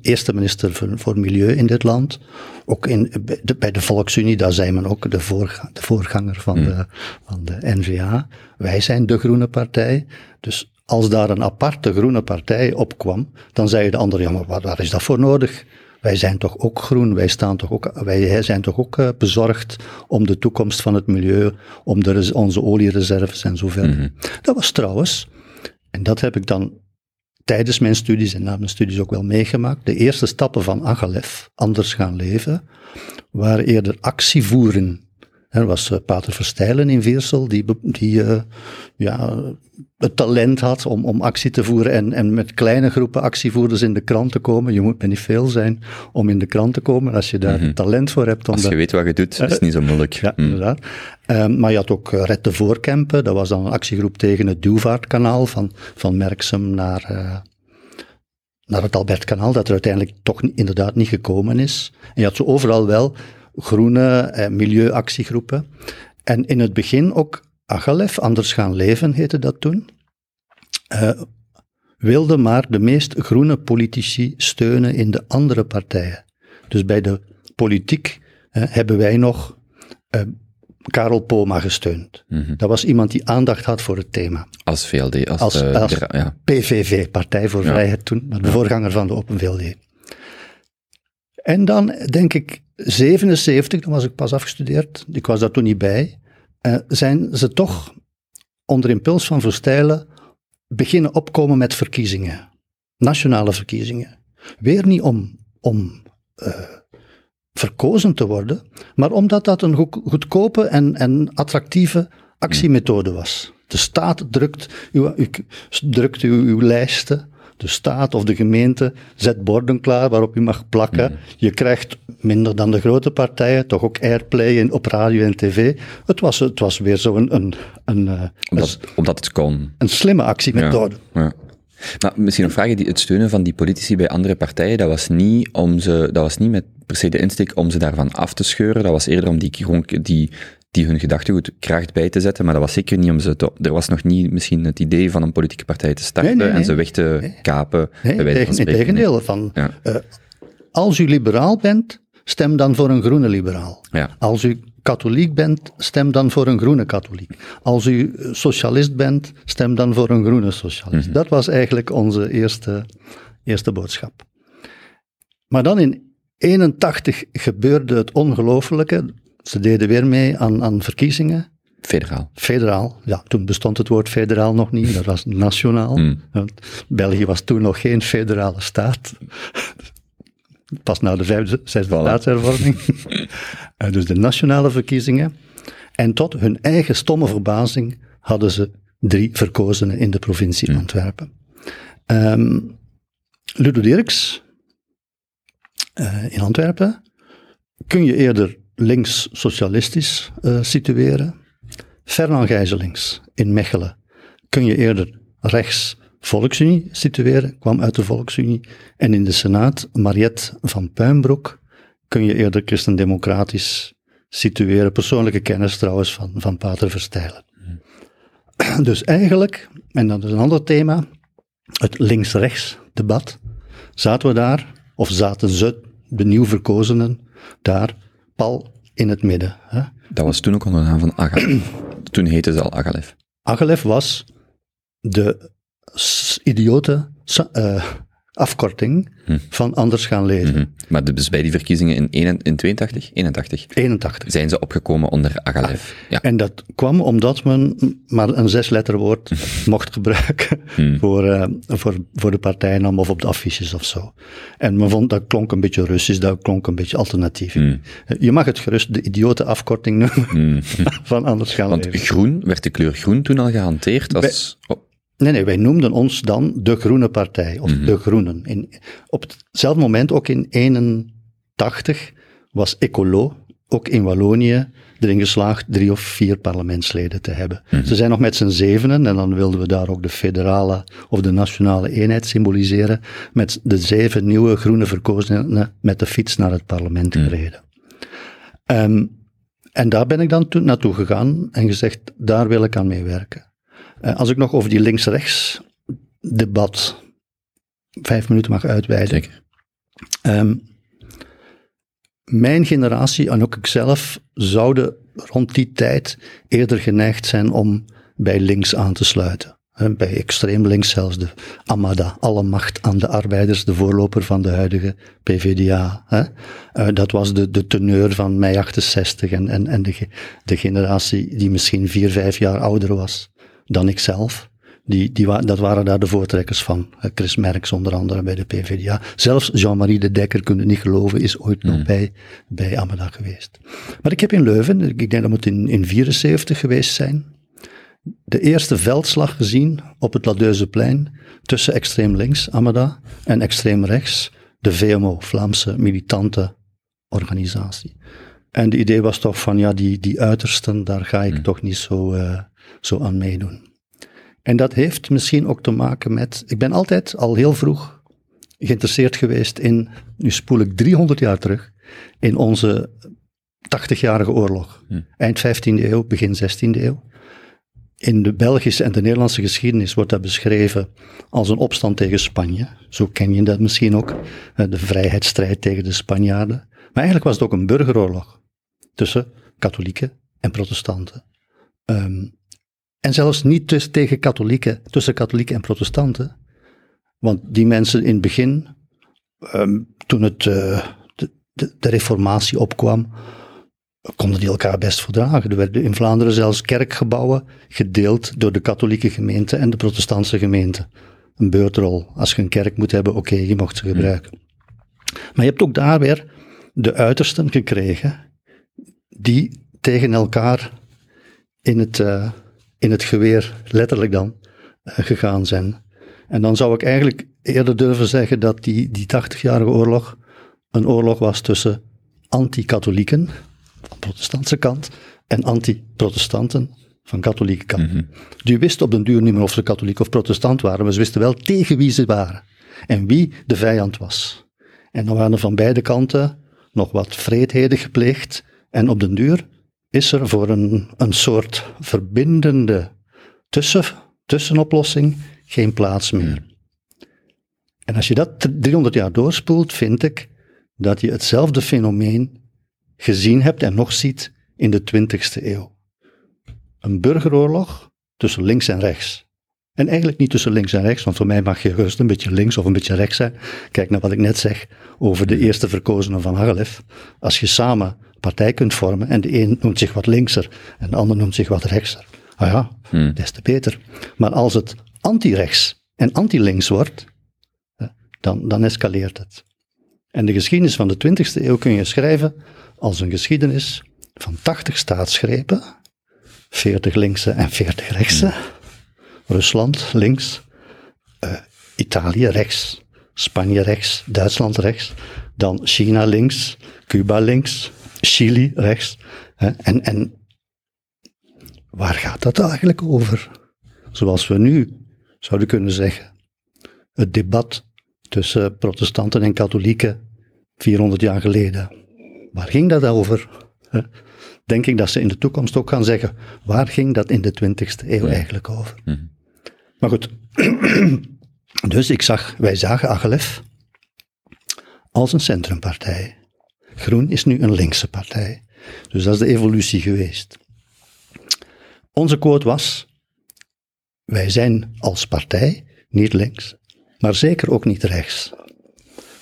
eerste minister voor, voor, Milieu in dit land. Ook in, bij, de, bij de Volksunie, daar zijn men ook de, voorga, de voorganger van, Hmm. de, van de N-VA. Wij zijn de groene partij. Dus als daar een aparte groene partij opkwam, dan zei de andere, ja, maar waar, waar is dat voor nodig? Wij zijn toch ook groen, wij, staan toch ook, wij zijn toch ook uh, bezorgd om de toekomst van het milieu, om de, onze oliereserves en zo verder. Mm-hmm. Dat was trouwens, en dat heb ik dan tijdens mijn studies en na mijn studies ook wel meegemaakt, de eerste stappen van Agalef, anders gaan leven, waren eerder actievoeren. Er was uh, Pater Verstijlen in Veersel, die, die uh, ja, het talent had om, om actie te voeren en, en met kleine groepen actievoerders in de krant te komen. Je moet met niet veel zijn om in de krant te komen, als je daar mm-hmm. talent voor hebt. Om als je de, weet wat je doet, is het niet zo moeilijk. Ja, mm. inderdaad. Um, maar je had ook uh, Red de Voorkempen, dat was dan een actiegroep tegen het Duvaartkanaal van, van Merksem naar, uh, naar het Albertkanaal, dat er uiteindelijk toch inderdaad niet gekomen is. En je had zo overal wel groene eh, milieuactiegroepen. En in het begin ook Agalef, Anders gaan leven heette dat toen, eh, wilde maar de meest groene politici steunen in de andere partijen. Dus bij de politiek eh, hebben wij nog eh, Karel Poma gesteund. Mhm. Dat was iemand die aandacht had voor het thema. Als VLD, als, Als- de, als- de- ja. PVV, Partij voor Ja. Vrijheid toen, de voorganger van de Open VLD. En dan denk ik 77, dan was ik pas afgestudeerd, ik was daar toen niet bij, eh, zijn ze toch onder impuls van Verstijlen beginnen opkomen met verkiezingen. Nationale verkiezingen. Weer niet om, om eh, verkozen te worden, maar omdat dat een goed- goedkope en, en attractieve actiemethode was. De staat drukt uw, uw, drukt uw, uw lijsten. De staat of de gemeente zet borden klaar waarop u mag plakken. Je krijgt minder dan de grote partijen, toch ook airplay in, op radio en tv. Het was, het was weer zo'n een, een, eh, een, Omdat, omdat het kon. een slimme actiemethode. Ja. Maar misschien een vraag, die- het steunen van die politici bij andere partijen, dat was niet, om ze, dat was niet met per se de insteek om ze daarvan af te scheuren, dat was eerder om die, die, die hun gedachtegoed kracht bij te zetten, maar dat was zeker niet om ze te, er was nog niet misschien het idee van een politieke partij te starten Nee, nee, nee. en ze weg te kapen, Nee, van tegendeel. Van, Ja. eh, als u liberaal bent, stem dan voor een groene liberaal. Ja. Als u katholiek bent, stem dan voor een groene katholiek. Als u eh, socialist bent, stem dan voor een groene socialist. Mhm. Dat was eigenlijk onze eerste, eerste boodschap. Maar dan in 81 gebeurde het ongelofelijke. Ze deden weer mee aan, aan verkiezingen. Federaal. Federaal, ja, toen bestond het woord federaal nog niet, dat was nationaal. Hmm. België was toen nog geen federale staat. Pas na de vijfde, zesde Voilà. staatshervorming. Eh, dus de nationale verkiezingen. En tot hun eigen stomme verbazing hadden ze drie verkozenen in de provincie Antwerpen. Ehm, Ludo Dirks eh, in Antwerpen kun je eerder links-socialistisch eh, situeren. Fernand Gijzelings in Mechelen kun je eerder rechts Volksunie situeren, kwam uit de Volksunie. En in de Senaat Mariette van Puimbroek kun je eerder christendemocratisch situeren. Persoonlijke kennis trouwens van, van Pater Verstijlen. Dus eigenlijk, en dat is een ander thema, het links-rechts debat, zaten we daar, of zaten ze, de nieuw verkozenen, daar, pal in het midden. Hè? Dat was toen ook onder de naam van Agalef. toen heette ze al Agalef. Agalef was de idiote sa- afkorting van Anders gaan lezen. Mhm. Maar dus bij die verkiezingen in, 81 in 82, 81, 81. zijn ze opgekomen onder Agalef. Ja. En dat kwam omdat men maar een zesletterwoord mocht gebruiken voor, eh, voor, voor de partijnaam of op de affiches of zo. En men vond dat klonk een beetje Russisch, dat klonk een beetje alternatief. Eh, Je mag het gerust de idiote afkorting noemen van Anders gaan Want groen, werd de kleur groen toen al gehanteerd als... oh, Nee, nee, wij noemden ons dan de Groene Partij, of de Groenen. In, op hetzelfde moment, ook in 81, was Ecolo, ook in Wallonië, erin geslaagd drie of vier parlementsleden te hebben. Ze zijn nog met z'n zevenen, en dan wilden we daar ook de federale of de nationale eenheid symboliseren, met de zeven nieuwe groene verkozenen met de fiets naar het parlement gereden. Ehm, en daar ben ik dan naartoe gegaan en gezegd, daar wil ik aan meewerken. Eh, als ik nog over die links-rechts debat vijf minuten mag uitweiden. Ehm, mijn generatie en ook ikzelf zouden rond die tijd eerder geneigd zijn om bij links aan te sluiten. Bij extreem links zelfs de Amada, alle macht aan de arbeiders, de voorloper van de huidige PVDA. Hè. Eh, dat was de, de teneur van mei 68 en, en, en de, de generatie die misschien vier, vijf jaar ouder was dan ikzelf. Die, die dat waren daar de voortrekkers van. Eh, Chris Merks onder andere bij de PvdA. Zelfs Jean-Marie de Dekker, kunnen niet geloven, is ooit nog bij, bij Amada geweest. Maar ik heb in Leuven, ik denk dat het in, in 74 geweest zijn, de eerste veldslag gezien op het Ladeuzeplein tussen extreem links, Amada, en extreem rechts, de VMO, Vlaamse Militante Organisatie. En het idee was toch van, ja, die, die uitersten, daar ga ik toch niet zo, eh, zo aan meedoen. En dat heeft misschien ook te maken met, ik ben altijd al heel vroeg geïnteresseerd geweest in, nu spoel ik 300 jaar terug, in onze 80-jarige oorlog. Eind 15e eeuw, begin 16e eeuw. In de Belgische en de Nederlandse geschiedenis wordt dat beschreven als een opstand tegen Spanje. Zo ken je dat misschien ook. De vrijheidsstrijd tegen de Spanjaarden. Maar eigenlijk was het ook een burgeroorlog tussen katholieken en protestanten. Ehm, en zelfs niet tussen, tegen katholieken, tussen katholieken en protestanten. Want die mensen in het begin, ehm, toen het, eh, de, de, de reformatie opkwam, konden die elkaar best verdragen. Er werden in Vlaanderen zelfs kerkgebouwen gedeeld door de katholieke gemeente en de protestantse gemeente. Een beurtrol. Als je een kerk moet hebben, oké, je mocht ze gebruiken. Maar je hebt ook daar weer de uitersten gekregen, die tegen elkaar in het, eh, in het geweer, letterlijk dan, eh, gegaan zijn. En dan zou ik eigenlijk eerder durven zeggen dat die, die 80-jarige oorlog een oorlog was tussen anti-katholieken, van de protestantse kant, en anti-protestanten van katholieke kant. Die wisten op den duur niet meer of ze katholiek of protestant waren, maar ze wisten wel tegen wie ze waren en wie de vijand was. En dan waren er van beide kanten nog wat vreedheden gepleegd. En op den duur is er voor een, een soort verbindende tussen, tussenoplossing geen plaats meer. En als je dat 300 jaar doorspoelt, vind ik dat je hetzelfde fenomeen gezien hebt en nog ziet in de 20ste eeuw. Een burgeroorlog tussen links en rechts. En eigenlijk niet tussen links en rechts, want voor mij mag je gerust een beetje links of een beetje rechts zijn. Kijk naar wat ik net zeg over de eerste verkozenen van Hagelef. Als je samen partij kunt vormen en de een noemt zich wat linkser en de ander noemt zich wat rechtser. Ah ja, des te beter. Maar als het anti-rechts en anti-links wordt, dan, dan escaleert het. En de geschiedenis van de 20ste eeuw kun je schrijven als een geschiedenis van 80 staatsgrepen, 40 linkse en 40 rechtse. Rusland links, eh, Italië rechts, Spanje rechts, Duitsland rechts, dan China links, Cuba links, Chili rechts. hè. En, en waar gaat dat eigenlijk over? Zoals we nu zouden kunnen zeggen, het debat tussen protestanten en katholieken 400 jaar geleden. Waar ging dat over? hè? Denk ik dat ze in de toekomst ook gaan zeggen, waar ging dat in de 20ste eeuw eigenlijk over? Maar goed, dus ik zag, wij zagen Agelef als een centrumpartij. Groen is nu een linkse partij. Dus dat is de evolutie geweest. Onze quote was, wij zijn als partij niet links, maar zeker ook niet rechts.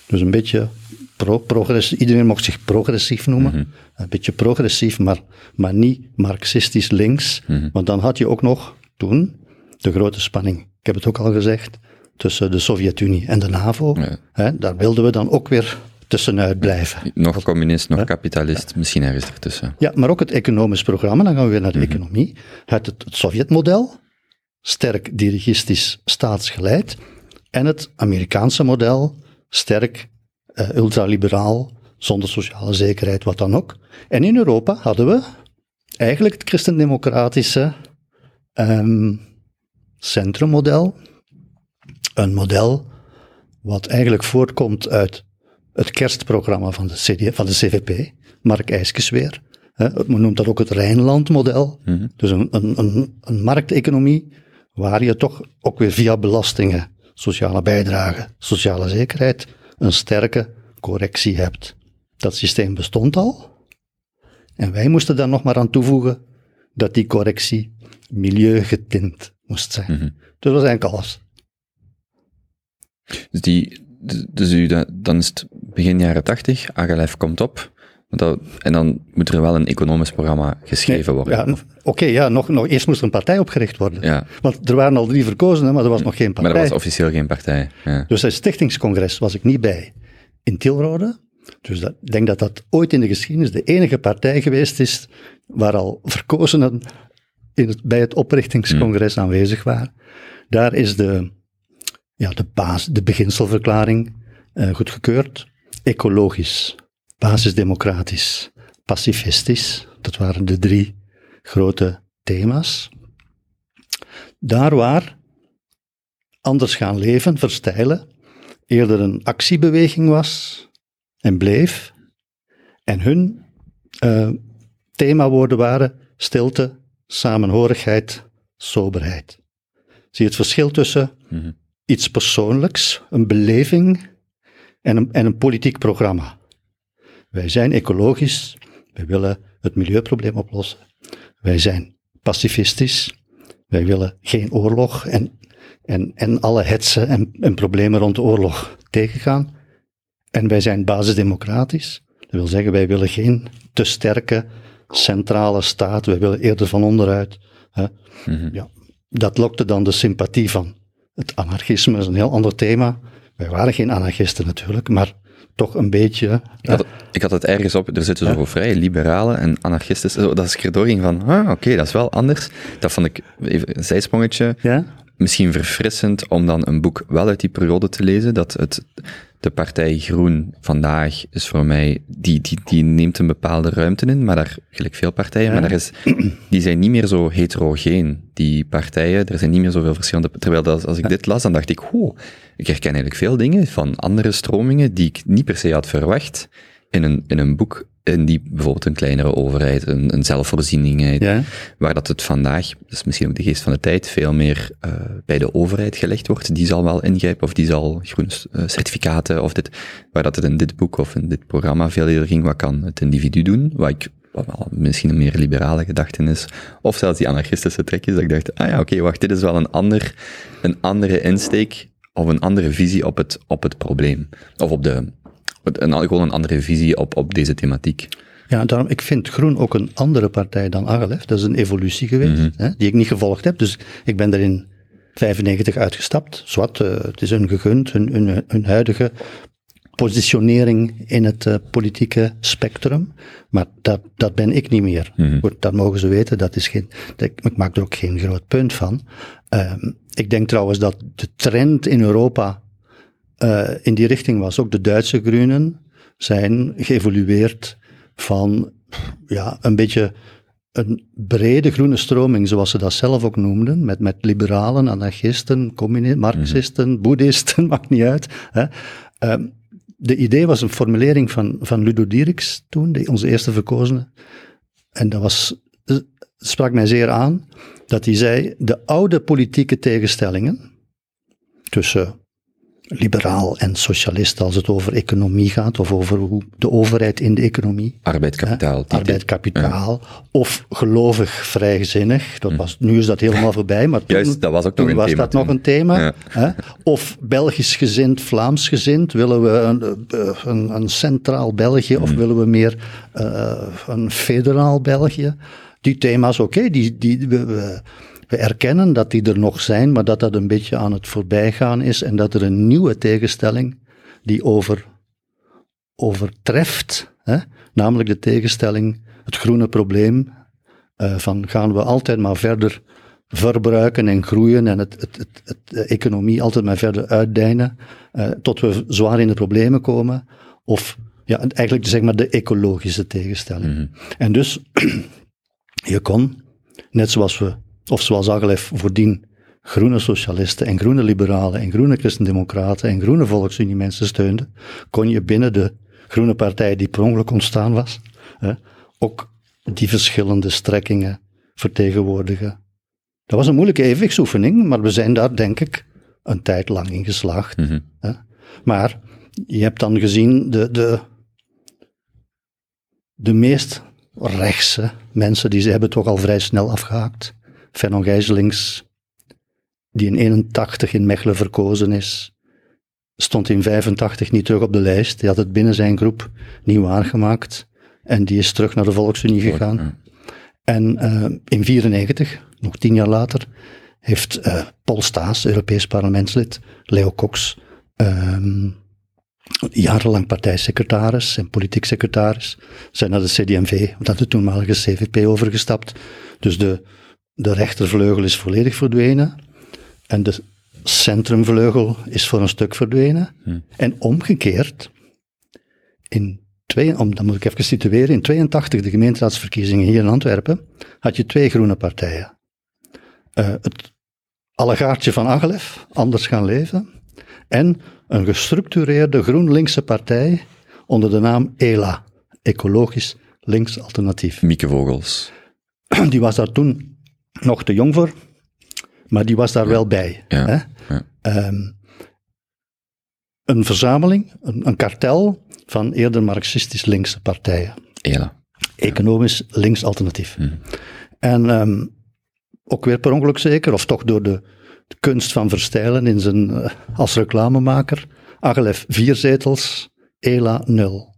Dus een beetje pro progressief, iedereen mocht zich progressief noemen. Een beetje progressief, maar, maar niet marxistisch links. Want dan had je ook nog toen de grote spanning, ik heb het ook al gezegd, tussen de Sovjet-Unie en de NAVO. Ja. Daar wilden we dan ook weer tussenuit blijven. Nog communist, nog kapitalist, misschien ergens ertussen. Ja, maar ook het economisch programma, dan gaan we weer naar de economie. Het, het, Sovjetmodel, sterk dirigistisch staatsgeleid, en het Amerikaanse model, sterk eh, ultraliberaal, zonder sociale zekerheid, wat dan ook. En in Europa hadden we eigenlijk het christendemocratische ehm centrummodel, een model wat eigenlijk voortkomt uit het kerstprogramma van de, CD, van de CVP, Mark Eiskes weer. Men noemt dat ook het Rijnlandmodel. Dus een, een, een, een markteconomie waar je toch ook weer via belastingen, sociale bijdrage, sociale zekerheid, een sterke correctie hebt. Dat systeem bestond al. En wij moesten daar nog maar aan toevoegen dat die correctie milieugetint moest zijn. Dus dat was eigenlijk alles. Dus, die, dus u, dat- dan is het begin jaren tachtig, Agalef komt op, dat, en dan moet er wel een economisch programma geschreven worden. Ja, Oké, ja, nog, nog, eerst moest er een partij opgericht worden. Ja. Want er waren al drie verkozen, maar er was nog geen maar partij. er was officieel geen partij. Ja. Dus het stichtingscongres was ik niet bij in Tilrode. Dus dat, ik denk dat dat ooit in de geschiedenis de enige partij geweest is waar al verkozenen in het, bij het oprichtingscongres aanwezig waren. Daar is de, ja, de, baas, de beginselverklaring eh, goedgekeurd. Ecologisch, basisdemocratisch, pacifistisch. Dat waren de drie grote thema's. Daar waar anders gaan leven, verstijlen, eerder een actiebeweging was en bleef. En hun uh, themawoorden waren stilte, samenhorigheid, soberheid. Zie je het verschil tussen Mhm. iets persoonlijks, een beleving en een, en een politiek programma. Wij zijn ecologisch, wij willen het milieuprobleem oplossen. Wij zijn pacifistisch, wij willen geen oorlog en, en, en alle hetsen en, en problemen rond de oorlog tegengaan. En wij zijn basisdemocratisch, dat wil zeggen wij willen geen te sterke centrale staat, wij willen eerder van onderuit. Hè. Mhm. Ja, dat lokte dan de sympathie van het anarchisme, is een heel ander thema. Wij waren geen anarchisten natuurlijk, maar toch een beetje. Ik had, het- ik had het ergens op, er zitten zo vrij liberale en anarchisten, zo, dat ik erdoor ging van, ah, oké, dat is wel anders. Dat vond ik, even een zijsprongetje, Ja? misschien verfrissend om dan een boek wel uit die periode te lezen, dat het, de partij Groen vandaag is voor mij, die, die, die neemt een bepaalde ruimte in, maar daar, gelijk veel partijen, maar daar is, die zijn niet meer zo heterogeen, die partijen, er zijn niet meer zoveel verschillende, terwijl dat, als ik dit las, dan dacht ik, oh, ik herken eigenlijk veel dingen van andere stromingen die ik niet per se had verwacht in een, in een boek, in die bijvoorbeeld een kleinere overheid, een, een zelfvoorzieningheid, Ja? waar dat het vandaag, dat is misschien ook de geest van de tijd, veel meer eh, bij de overheid gelegd wordt. Die zal wel ingrijpen, of die zal groene eh, certificaten, of dit, waar dat het in dit boek of in dit programma veel eerder ging, wat kan het individu doen, wat ik wat wel misschien een meer liberale gedachte is, of zelfs die anarchistische trekjes, dat ik dacht, ah ja, oké, wacht, dit is wel een, ander, een andere insteek, of een andere visie op het, op het probleem, of op de, een, gewoon een andere visie op, op deze thematiek. Ja, daarom, ik vind Groen ook een andere partij dan Agalef. Dat is een evolutie geweest, hè, die ik niet gevolgd heb. Dus ik ben er in 95 uitgestapt. Zwart, eh, het is hun gegund, hun, hun, hun huidige positionering in het eh, politieke spectrum. Maar dat, dat ben ik niet meer. Goed, dat mogen ze weten, dat is geen, dat, ik maak er ook geen groot punt van. Ehm, ik denk trouwens dat de trend in Europa eh, in die richting was. Ook de Duitse groenen zijn geëvolueerd van ja, een beetje een brede groene stroming, zoals ze dat zelf ook noemden, met, met liberalen, anarchisten, communisten, marxisten, boeddhisten, maakt niet uit. Hè. Ehm, de idee was een formulering van, van Ludo Dieriks toen, de, onze eerste verkozene. En dat was, dat sprak mij zeer aan, dat hij zei, de oude politieke tegenstellingen tussen liberaal en socialist als het over economie gaat, of over hoe de overheid in de economie Arbeid, kapitaal. Hè? Arbeid, kapitaal. Of gelovig vrijzinnig. Dat was, nu is dat helemaal voorbij, maar toen, Hm. Juist, dat was ook nog toen een was thema dat nog een thema. Ja. Hè? Of Belgisch gezind, Vlaams gezind. Willen we een, eh, een, een centraal België Hm. of willen we meer eh, een federaal België? Die thema's, oké, die, die, we, we, we erkennen dat die er nog zijn, maar dat dat een beetje aan het voorbijgaan is en dat er een nieuwe tegenstelling die over overtreft, hè? namelijk de tegenstelling, het groene probleem, eh, van gaan we altijd maar verder verbruiken en groeien en het, het, het, het- de economie altijd maar verder uitdijnen, eh, tot we zwaar in de problemen komen, of ja, eigenlijk zeg maar de ecologische tegenstelling. En dus, je kon, net zoals we, of zoals Agalef voordien, groene socialisten en groene liberalen en groene christendemocraten en groene volksunie mensen steunde, kon je binnen de groene partij die per ongeluk ontstaan was, hè, ook die verschillende strekkingen vertegenwoordigen. Dat was een moeilijke evenwichtsoefening, maar we zijn daar denk ik een tijd lang in geslaagd. Mhm. hè. Maar je hebt dan gezien de, de, de meest rechtse mensen, die ze hebben toch al vrij snel afgehaakt. Vernon Gijzelings, die in 81 in Mechelen verkozen is, stond in 85 niet terug op de lijst. Die had het binnen zijn groep niet waargemaakt. En die is terug naar de Volksunie gegaan. En eh, in 94, nog tien jaar later, heeft eh, Paul Staes, Europees parlementslid, Leo Cox, ehm, jarenlang partijsecretaris en politiek secretaris, zijn naar de CD&V, naar de toenmalige CVP overgestapt. Dus de, de rechtervleugel is volledig verdwenen en de centrumvleugel is voor een stuk verdwenen. En omgekeerd, in twee, om, dan moet ik even situeren, in 82 de gemeenteraadsverkiezingen hier in Antwerpen, had je twee groene partijen. Eh, het allegaartje van Agelef, Anders gaan leven, En een gestructureerde GroenLinkse partij onder de naam ELA, Ecologisch Links Alternatief. Mieke Vogels. Die was daar toen nog te jong voor, maar die was daar wel bij. Ja, Hè? Ehm, een verzameling, een, een kartel van eerder marxistisch-linkse partijen. Ela. Economisch links alternatief. En ehm, ook weer per ongeluk zeker, of toch door de, de kunst van verstijlen in zijn, eh, als reclamemaker, Agelef vier zetels, Ela nul.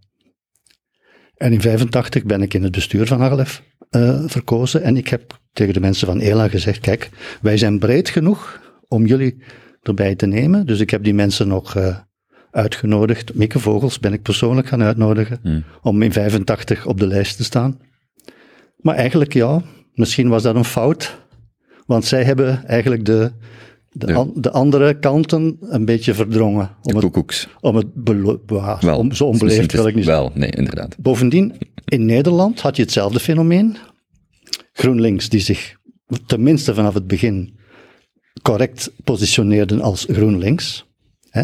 En in 85 ben ik in het bestuur van Agelef eh, verkozen en ik heb tegen de mensen van Ela gezegd, kijk, wij zijn breed genoeg om jullie erbij te nemen. Dus ik heb die mensen nog eh, uitgenodigd. Mieke Vogels ben ik persoonlijk gaan uitnodigen om in 85 op de lijst te staan. Maar eigenlijk ja, misschien was dat een fout. Want zij hebben eigenlijk de, de, Ja. an- de andere kanten een beetje verdrongen. Om het, Koekoeks. om het belo- ja, Wel, om, zo het onbeleefd wil ik niet. Wel, nee, inderdaad. Bovendien, in Nederland had je hetzelfde fenomeen. GroenLinks, die zich tenminste vanaf het begin correct positioneerden als GroenLinks, hè,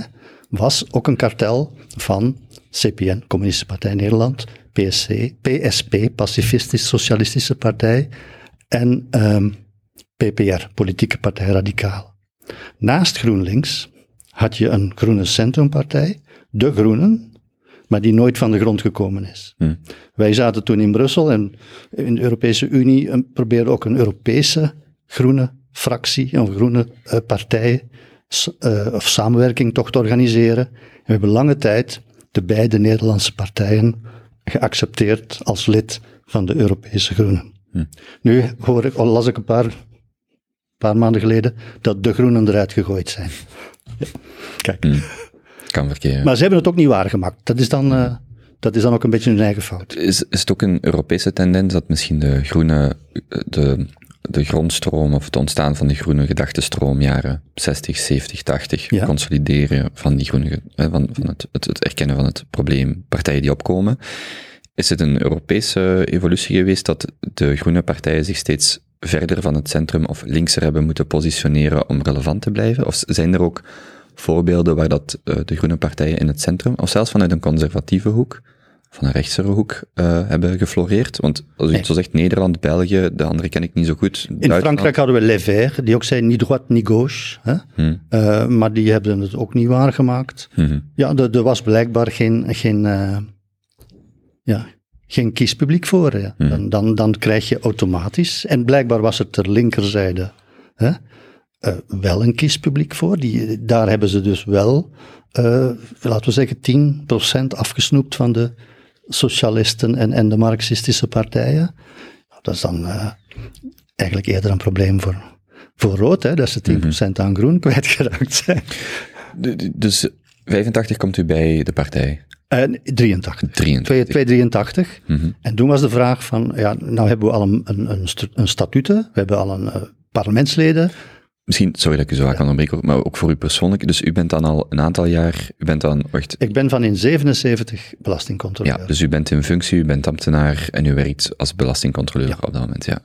was ook een kartel van CPN, Communistische Partij Nederland, PSC, PSP, Pacifistisch Socialistische Partij, en ehm, PPR, Politieke Partij Radicaal. Naast GroenLinks had je een Groene Centrumpartij, De Groenen, maar die nooit van de grond gekomen is. Wij zaten toen in Brussel en in de Europese Unie en probeerden ook een Europese groene fractie, een groene eh, partij s- eh, of samenwerking toch te organiseren. En we hebben lange tijd de beide Nederlandse partijen geaccepteerd als lid van de Europese Groenen. Nu hoor ik, las ik een paar, paar maanden geleden dat de Groenen eruit gegooid zijn. Ja. Kijk. Kan verkeren. Maar ze hebben het ook niet waargemaakt. Dat is dan, eh, dat is dan ook een beetje hun eigen fout. Is, is het ook een Europese tendens dat misschien de groene, de, de grondstroom of het ontstaan van de groene gedachtenstroom jaren 60, 70, 80, Ja. consolideren van die groene, van, van het, het, het erkennen van het probleem, partijen die opkomen. Is het een Europese evolutie geweest dat de groene partijen zich steeds verder van het centrum of linkser hebben moeten positioneren om relevant te blijven? Of zijn er ook voorbeelden waar dat eh, de groene partijen in het centrum, of zelfs vanuit een conservatieve hoek, van een rechtsere hoek eh, hebben gefloreerd? Want als u Nee. het zo zegt, Nederland, België, de andere ken ik niet zo goed. In Frankrijk hadden we Les Verts, die ook zei ni droite ni gauche. Hè? Hmm. Eh, maar die hebben het ook niet waargemaakt. Mhm. Ja, er, was blijkbaar geen, geen, ja, geen kiespubliek voor. Hè. Dan, dan, dan krijg je automatisch, en blijkbaar was het ter linkerzijde hè, eh, wel een kiespubliek voor. Die, daar hebben ze dus wel, eh, laten we zeggen, 10% afgesnoept van de socialisten en, en de marxistische partijen. Dat is dan eh, eigenlijk eerder een probleem voor, voor rood, hè, dat ze 10% aan groen kwijtgeraakt zijn. Dus 85 komt u bij de partij. En 83. 83. 2, 283. En toen was de vraag van, ja, nou hebben we al een, een, een, we hebben al een eh, parlementsleden. Misschien, sorry dat ik u zo vaak kan onderbreken, maar ook voor u persoonlijk. Dus u bent dan al een aantal jaar, u bent dan, wacht, Ik ben van in 77 belastingcontroleur. ja, dus u bent in functie, u bent ambtenaar en u werkt als belastingcontroleur op dat moment, ja.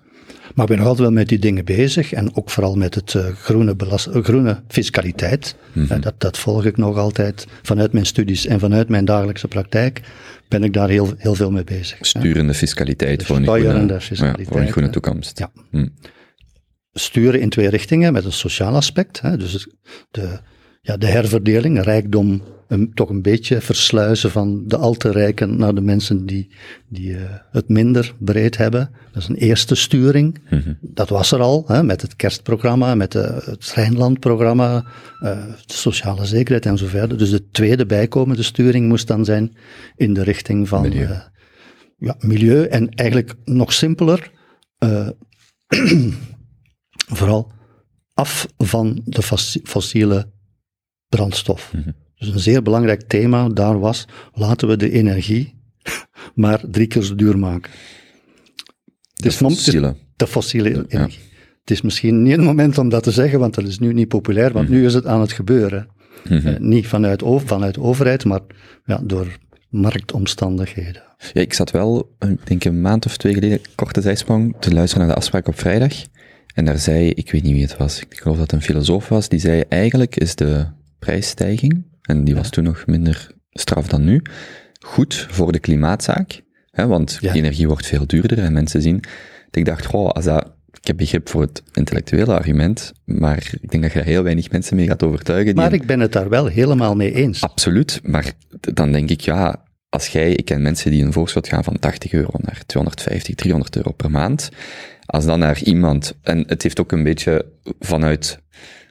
Maar ik ben nog altijd wel met die dingen bezig en ook vooral met het eh, groene, belast, eh, groene fiscaliteit. Eh, dat, dat volg ik nog altijd vanuit mijn studies en vanuit mijn dagelijkse praktijk ben ik daar heel, heel veel mee bezig. Sturende fiscaliteit voor een, groene, ja, voor een toekomst. Ja. Hm. sturen in twee richtingen met een sociaal aspect. Hè, dus de, ja, de herverdeling, rijkdom, een, toch een beetje versluizen van de al te rijken naar de mensen die, die eh, het minder breed hebben. Dat is een eerste sturing. Dat was er al, hè, met het kerstprogramma, met de, het Rijnlandprogramma, eh, de sociale zekerheid en zo verder. Dus de tweede bijkomende sturing moest dan zijn in de richting van Milieu. eh, ja, milieu en eigenlijk nog simpeler, eh, vooral af van de fossi- fossiele brandstof. Dus een zeer belangrijk thema daar was, laten we de energie maar drie keer zo duur maken. Het is is fossiele. De fossiele energie. Het is misschien niet het moment om dat te zeggen, want dat is nu niet populair, want nu is het aan het gebeuren. Eh, niet vanuit, vanuit de overheid, maar ja, door marktomstandigheden. Ja, ik zat wel, eh, ik denk een maand of twee geleden, korte zijsprong, te luisteren naar de afspraak op vrijdag. En daar zei, ik weet niet wie het was, ik geloof dat het een filosoof was, die zei, eigenlijk is de prijsstijging, en die was toen nog minder straf dan nu, goed voor de klimaatzaak, hè, want Ja. energie wordt veel duurder en mensen zien. Ik dacht, goh, als dat, ik heb begrip voor het intellectuele argument, maar ik denk dat je daar heel weinig mensen mee gaat overtuigen. die Maar ik ben het daar wel helemaal mee eens. Absoluut, maar dan denk ik, ja, als jij, ik ken mensen die een voorschot gaan van 80 euro naar 250, 300 euro per maand. Als dan naar iemand, en het heeft ook een beetje vanuit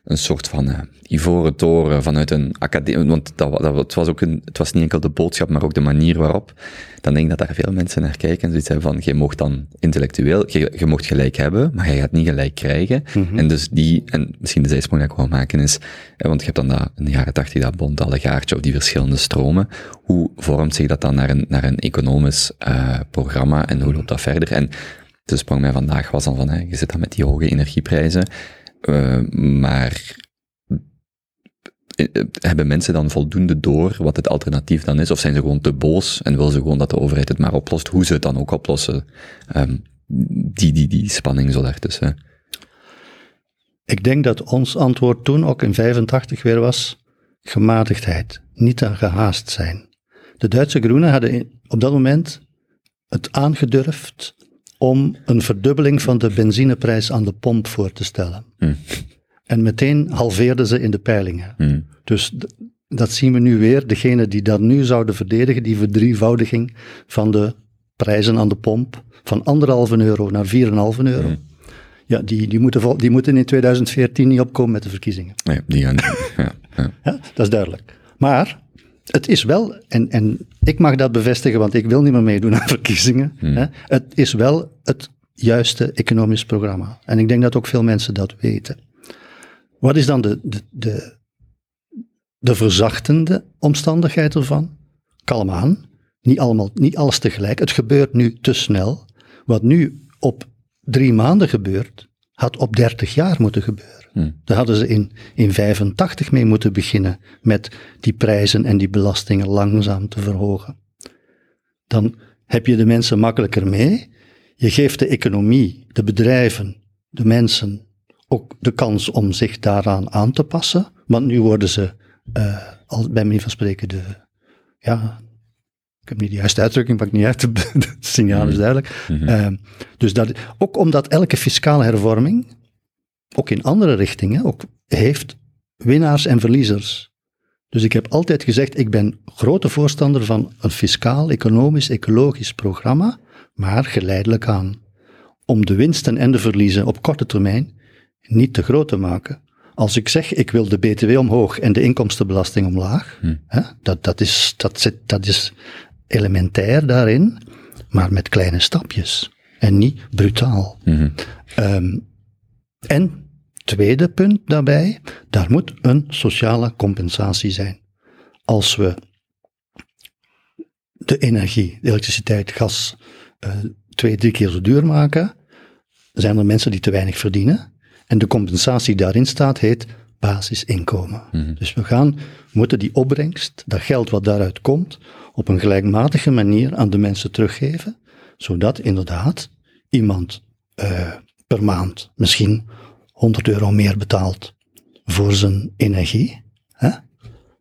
een soort van eh, ivoren toren, vanuit een academie, want dat, dat, het was ook een, het was niet enkel de boodschap, maar ook de manier waarop. Dan denk ik dat daar veel mensen naar kijken en zoiets hebben van, jij mocht dan intellectueel, je, je mocht gelijk hebben, maar jij gaat niet gelijk krijgen. En dus die, en misschien de zijsprong die ik wil maken is, eh, want je hebt dan dat, in de jaren tachtig dat bond allegaartje of die verschillende stromen. Hoe vormt zich dat dan naar een, naar een economisch eh, programma en hoe loopt dat verder? En de sprong mij vandaag was dan van, hè, je zit dan met die hoge energieprijzen, eh, maar eh, eh, hebben mensen dan voldoende door wat het alternatief dan is? Of zijn ze gewoon te boos en willen ze gewoon dat de overheid het maar oplost? Hoe ze het dan ook oplossen? Ehm, die, die, die spanning zo daartussen. Ik denk dat ons antwoord toen ook in 85 weer was gematigdheid, niet te gehaast zijn. De Duitse Groenen hadden op dat moment het aangedurfd om een verdubbeling van de benzineprijs aan de pomp voor te stellen. Hm. En meteen halveerden ze in de peilingen. Hm. Dus dat zien we nu weer. Degene die dat nu zouden verdedigen, die verdrievoudiging van de prijzen aan de pomp, van anderhalve euro naar 4,5 euro. Ja, die, die, moeten die moeten in 2014 niet opkomen met de verkiezingen. Nee, die gaan, ja, ja. Ja, dat is duidelijk. Maar het is wel, en, en ik mag dat bevestigen, want ik wil niet meer meedoen aan verkiezingen. Hè, het is wel het juiste economisch programma. En ik denk dat ook veel mensen dat weten. Wat is dan de, de, de, de verzachtende omstandigheid ervan? Kalm aan. Niet, allemaal, niet alles tegelijk. Het gebeurt nu te snel. Wat nu op drie maanden gebeurt, had op 30 jaar moeten gebeuren. Daar hadden ze in, in 85 mee moeten beginnen met die prijzen en die belastingen langzaam te verhogen. Dan heb je de mensen makkelijker mee. Je geeft de economie, de bedrijven, de mensen ook de kans om zich daaraan aan te passen. Want nu worden ze, eh, al, bij manier van spreken, de, ja, ik heb niet de juiste uitdrukking, pak ik niet uit, het signaal is duidelijk. Eh, dus dat, ook omdat elke fiscale hervorming, ook in andere richtingen, ook heeft winnaars en verliezers. Dus ik heb altijd gezegd, ik ben grote voorstander van een fiscaal, economisch, ecologisch programma, maar geleidelijk aan. Om de winsten en de verliezen op korte termijn niet te groot te maken. Als ik zeg, ik wil de BTW omhoog en de inkomstenbelasting omlaag, hè, dat, dat, is, dat, zit, dat is elementair daarin, maar met kleine stapjes en niet brutaal. Ehm, en tweede punt daarbij, daar moet een sociale compensatie zijn. Als we de energie, de elektriciteit, gas eh, twee, drie keer zo duur maken, zijn er mensen die te weinig verdienen. En de compensatie die daarin staat heet basisinkomen. Dus we gaan, moeten die opbrengst, dat geld wat daaruit komt, op een gelijkmatige manier aan de mensen teruggeven, zodat inderdaad iemand eh, per maand misschien 100 euro meer betaalt voor zijn energie, hè?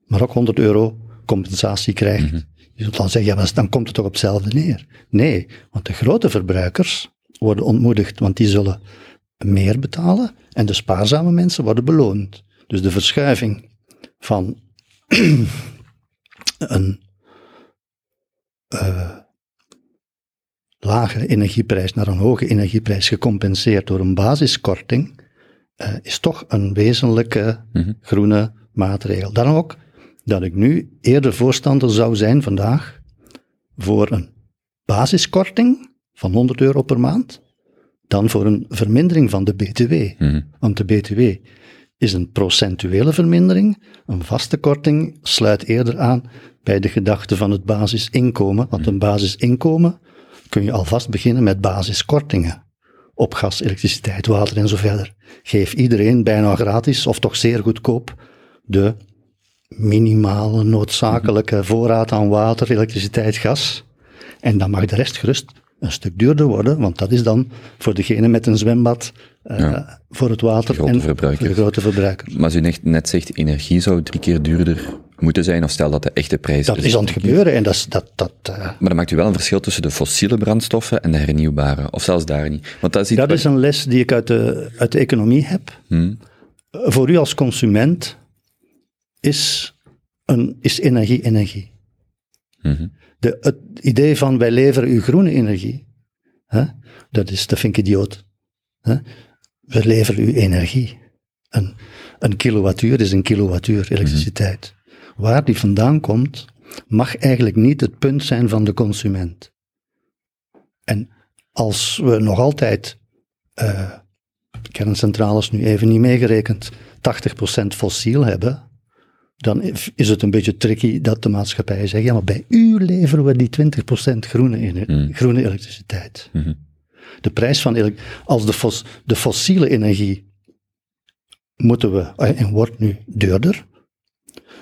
maar ook 100 euro compensatie krijgt. Je zult dan zeggen, ja, maar dan komt het toch op hetzelfde neer. Nee, want de grote verbruikers worden ontmoedigd, want die zullen meer betalen en de spaarzame mensen worden beloond. Dus de verschuiving van een eh, lage energieprijs naar een hoge energieprijs gecompenseerd door een basiskorting, eh, is toch een wezenlijke groene maatregel. Daarom ook dat ik nu eerder voorstander zou zijn vandaag voor een basiskorting van 100 euro per maand dan voor een vermindering van de BTW. Want de BTW is een procentuele vermindering. Een vaste korting sluit eerder aan bij de gedachte van het basisinkomen. Want een basisinkomen kun je alvast beginnen met basiskortingen. Op gas, elektriciteit, water en zo verder. Geef iedereen bijna gratis, of toch zeer goedkoop, de minimale noodzakelijke voorraad aan water, elektriciteit, gas. En dan mag de rest gerust een stuk duurder worden, want dat is dan voor degene met een zwembad, eh, Ja. voor het water en voor de grote verbruikers. Maar als u net- net zegt, energie zou drie keer duurder moeten zijn, of stel dat de echte prijs Dat is aan het gebeuren en dat is, dat, dat, eh, Maar dan maakt u wel een verschil tussen de fossiele brandstoffen en de hernieuwbare, of zelfs daar niet. Want dat is iets dat is een les die ik uit de, uit de economie heb. Hmm. Voor u als consument is, een, is energie energie. Mhm. De, het idee van wij leveren u groene energie, hè, dat, is, dat vind ik idioot. Hè. We leveren u energie. Een, een kilowattuur is een kilowattuur elektriciteit. Waar die vandaan komt, mag eigenlijk niet het punt zijn van de consument. En als we nog altijd, eh, kerncentrales nu even niet meegerekend, 80% fossiel hebben, dan is het een beetje tricky dat de maatschappij zegt, ja, maar bij u leveren we die 20% groene, ener- Mm. groene elektriciteit. Mhm. De prijs van, als de, fos, de fossiele energie moeten we, eh, en wordt nu duurder,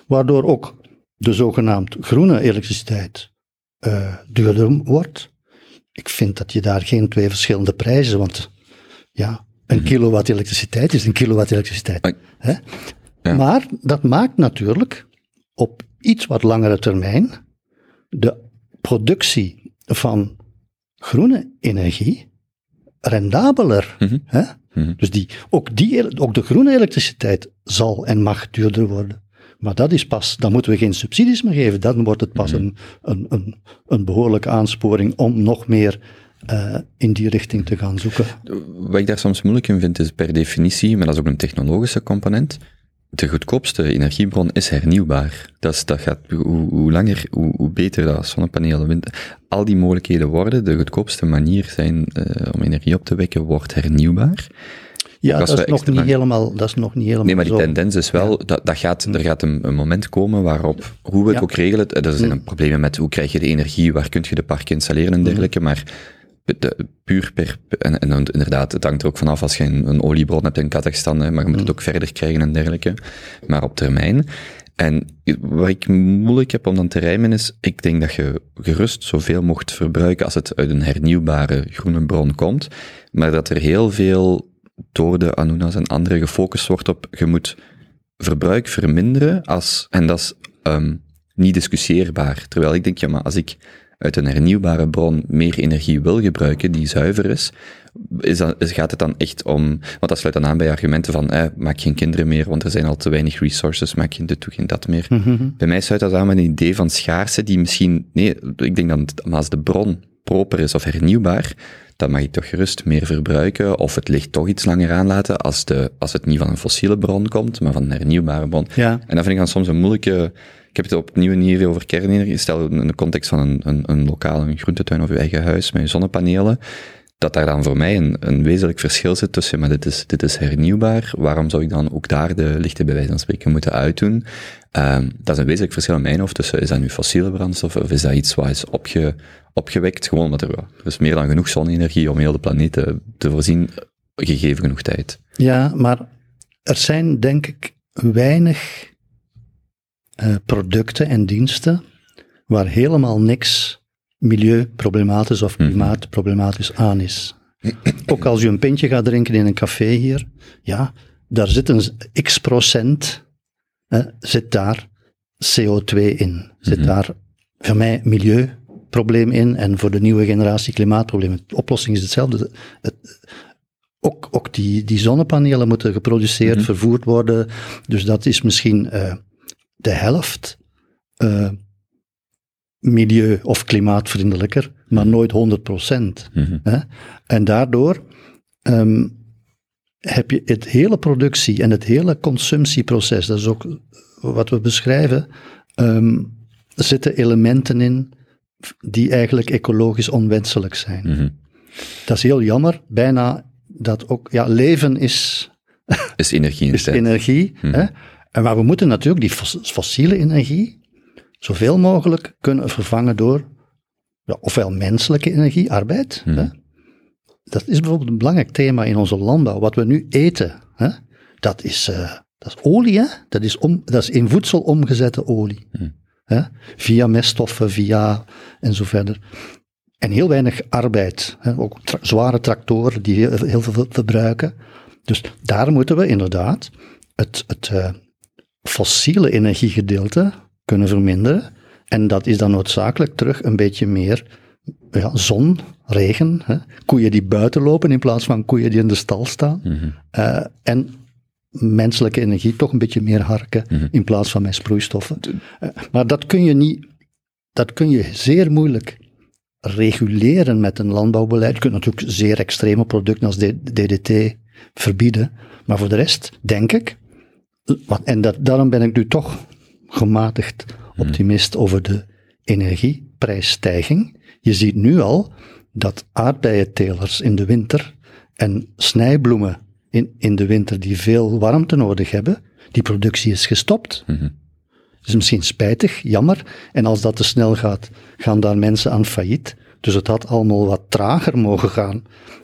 waardoor ook de zogenaamd groene elektriciteit eh, duurder wordt. Ik vind dat je daar geen twee verschillende prijzen, want ja, een kilowatt elektriciteit is een kilowatt elektriciteit. Maar- Hè? Ja. Maar dat maakt natuurlijk op iets wat langere termijn de productie van groene energie rendabeler. Mhm. Hè? Mhm. Dus die, ook, die, ook de groene elektriciteit zal en mag duurder worden. Maar dat is pas, dan moeten we geen subsidies meer geven. Dan wordt het pas een, een, een, een behoorlijke aansporing om nog meer eh, in die richting te gaan zoeken. Wat ik daar soms moeilijk in vind, is per definitie, maar dat is ook een technologische component, de goedkoopste energiebron is hernieuwbaar. Dat, is, dat gaat, hoe, hoe langer, hoe, hoe beter dat zonnepanelen, wind, al die mogelijkheden worden, de goedkoopste manier zijn eh, om energie op te wekken, wordt hernieuwbaar. Ja, dat is, nog niet helemaal, dat is nog niet helemaal Nee, maar die zo. tendens is wel, dat, dat gaat, er gaat een, een moment komen waarop, hoe we het Ja. ook regelen, er zijn een problemen met hoe krijg je de energie, waar kun je de parken installeren en dergelijke, maar de, puur per, en, en inderdaad, het hangt er ook vanaf als je een, een oliebron hebt in Kazachstan, maar je moet het ook verder krijgen en dergelijke, maar op termijn. En wat ik moeilijk heb om dan te rijmen is, ik denk dat je gerust zoveel mocht verbruiken als het uit een hernieuwbare groene bron komt, maar dat er heel veel door de Anunas en anderen gefocust wordt op, je moet verbruik verminderen als, en dat is um, niet discussieerbaar. Terwijl ik denk, ja, maar als ik uit een hernieuwbare bron meer energie wil gebruiken, die zuiver is, is dat, is, gaat het dan echt om, want dat sluit dan aan bij argumenten van, eh, maak geen kinderen meer, want er zijn al te weinig resources, maak geen dit, doe geen dat meer. Mhm. Bij mij sluit dat aan met een idee van schaarste, die misschien, nee, ik denk het- maar als de bron proper is of hernieuwbaar, dan mag ik toch gerust meer verbruiken, of het licht toch iets langer aanlaten als, de, als het niet van een fossiele bron komt, maar van een hernieuwbare bron. Ja. En dat vind ik dan soms een moeilijke, ik heb het opnieuw niet over kernenergie, stel in de context van een, een, een lokaal, een groentetuin of uw eigen huis met je zonnepanelen, dat daar dan voor mij een, een wezenlijk verschil zit tussen, maar dit is, dit is hernieuwbaar, waarom zou ik dan ook daar de lichten bij wijze van spreken moeten uitdoen? Um, dat is een wezenlijk verschil in mijn hoofd tussen, is dat nu fossiele brandstof of is dat iets wat is opge, opgewekt, gewoon omdat er, er is meer dan genoeg zonne-energie om heel de planeet te, te voorzien, gegeven genoeg tijd. Ja, maar er zijn denk ik weinig uh, producten en diensten waar helemaal niks milieuproblematisch of klimaatproblematisch aan is. Ook als je een pintje gaat drinken in een café hier, ja, daar zit een x procent, hè, zit daar CO2 in. Zit Mhm. daar voor mij milieuprobleem in en voor de nieuwe generatie klimaatprobleem. De oplossing is hetzelfde. Het, ook, ook die, die zonnepanelen moeten geproduceerd, Mhm. vervoerd worden. Dus dat is misschien eh, de helft eh, milieu- of klimaatvriendelijker, maar nooit 100 procent. Mhm. Hè? En daardoor ehm, heb je het hele productie en het hele consumptieproces, dat is ook wat we beschrijven, ehm, zitten elementen in die eigenlijk ecologisch onwenselijk zijn. Mhm. Dat is heel jammer, bijna dat ook, ja, leven is, Is energie is energie. Mhm. Hè? En maar we moeten natuurlijk die fos- fossiele energie zoveel mogelijk kunnen vervangen door ja, ofwel menselijke energie, arbeid. Mhm. Hè? Dat is bijvoorbeeld een belangrijk thema in onze landbouw. Wat we nu eten, hè? Dat, is, uh, dat is olie, hè? Dat, is om, dat is in voedsel omgezette olie. Mhm. Hè? Via meststoffen, via en zo verder. en heel weinig arbeid. Hè, ook tra- zware tractoren die heel, heel veel verbruiken. Dus daar moeten we inderdaad het, het eh, fossiele energiegedeelte kunnen verminderen. En dat is dan noodzakelijk terug een beetje meer ja, zon, regen, hè, koeien die buiten lopen in plaats van koeien die in de stal staan. Eh, en menselijke energie toch een beetje meer harken in plaats van met sproeistoffen. Eh, maar dat kun je niet, dat kun je zeer moeilijk reguleren met een landbouwbeleid. Je kunt natuurlijk zeer extreme producten als DDT verbieden, maar voor de rest denk ik, wat- en dat, daarom ben ik nu toch gematigd optimist over de energieprijsstijging. Je ziet nu al dat aardbeientelers in de winter en snijbloemen in, in de winter die veel warmte nodig hebben, die productie is gestopt. Dat is misschien spijtig, jammer. En als dat te snel gaat, gaan daar mensen aan failliet. Dus het had allemaal wat trager mogen gaan.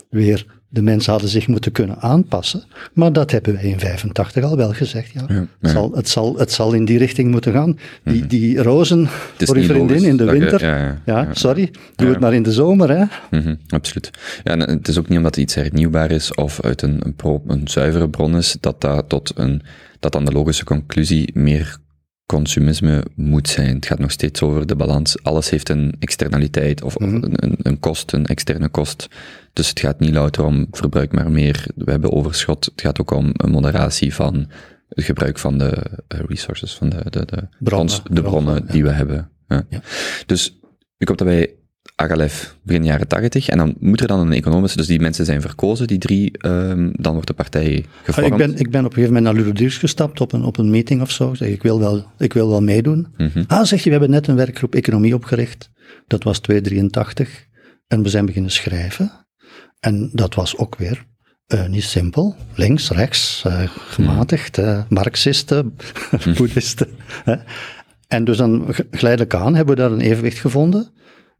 Weer, de mensen hadden zich moeten kunnen aanpassen. Maar dat hebben wij in 85 al wel gezegd. Ja. ja. Het, zal, het, zal, het zal in die richting moeten gaan. Die, die rozen voor je vriendin logisch in de je- winter. ja, sorry. Doe het maar in de zomer. Hè. Mhm, absoluut. Ja, en het is ook niet omdat iets hernieuwbaar is of uit een, een, pro, een zuivere bron is, dat dat tot een, dat dan de logische conclusie meer consumisme moet zijn. Het gaat nog steeds over de balans. Alles heeft een externaliteit of Mhm. een, een, een kost, een externe kost. Dus het gaat niet louter om verbruik maar meer. We hebben overschot. Het gaat ook om een moderatie van het gebruik van de eh, resources, van de, de, de, Bronnen. ons- de bronnen Bronnen, die we hebben. Ja. Ja. Dus ik hoop dat wij Agalef begin jaren 80 en dan moet er dan een economische, dus die mensen zijn verkozen, die drie, ehm, dan wordt de partij gevormd. Ik ben, ik ben op een gegeven moment naar Ludodirks gestapt op een, op een meeting of zo. Zeg, ik, wil wel, ik wil wel meedoen. Mhm. Ah, zeg je, we hebben net een werkgroep economie opgericht. Dat was 283. En we zijn beginnen schrijven. En dat was ook weer eh, niet simpel. Links, rechts, eh, gematigd, eh, marxisten, boeddhisten. hè. En dus dan ge- geleidelijk aan hebben we daar een evenwicht gevonden.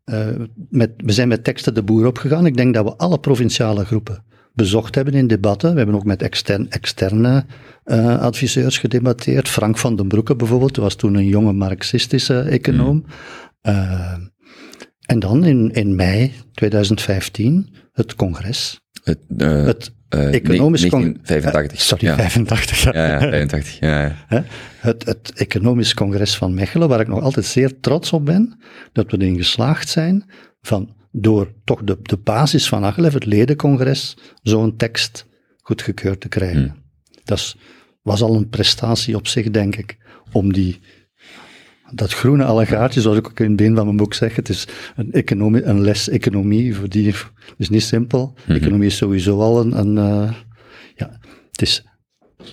Eh, met, we zijn met teksten de boer opgegaan. Ik denk dat we alle provinciale groepen bezocht hebben in debatten. We hebben ook met extern, externe eh, adviseurs gedebatteerd. Frank van den Broeke bijvoorbeeld, was toen een jonge marxistische econoom. Eh, en dan in, in mei 2015 het congres. Het, Het eh, economisch ne- con- 1985. Eh, sorry, ja. 85 jaar. Ja, ja, 85. Ja? Het, het economisch congres van Mechelen, waar ik nog altijd zeer trots op ben, dat we erin geslaagd zijn van door toch de, de basis van Achlev, het ledencongres, zo'n tekst goedgekeurd te krijgen. Dat is- was al een prestatie op zich, denk ik, om die, dat groene allegaatje, zoals ik ook in het begin van mijn boek zeg, het is een, economie, een les economie, voor die, het is niet simpel. Economie is sowieso al een, een eh, ja, het is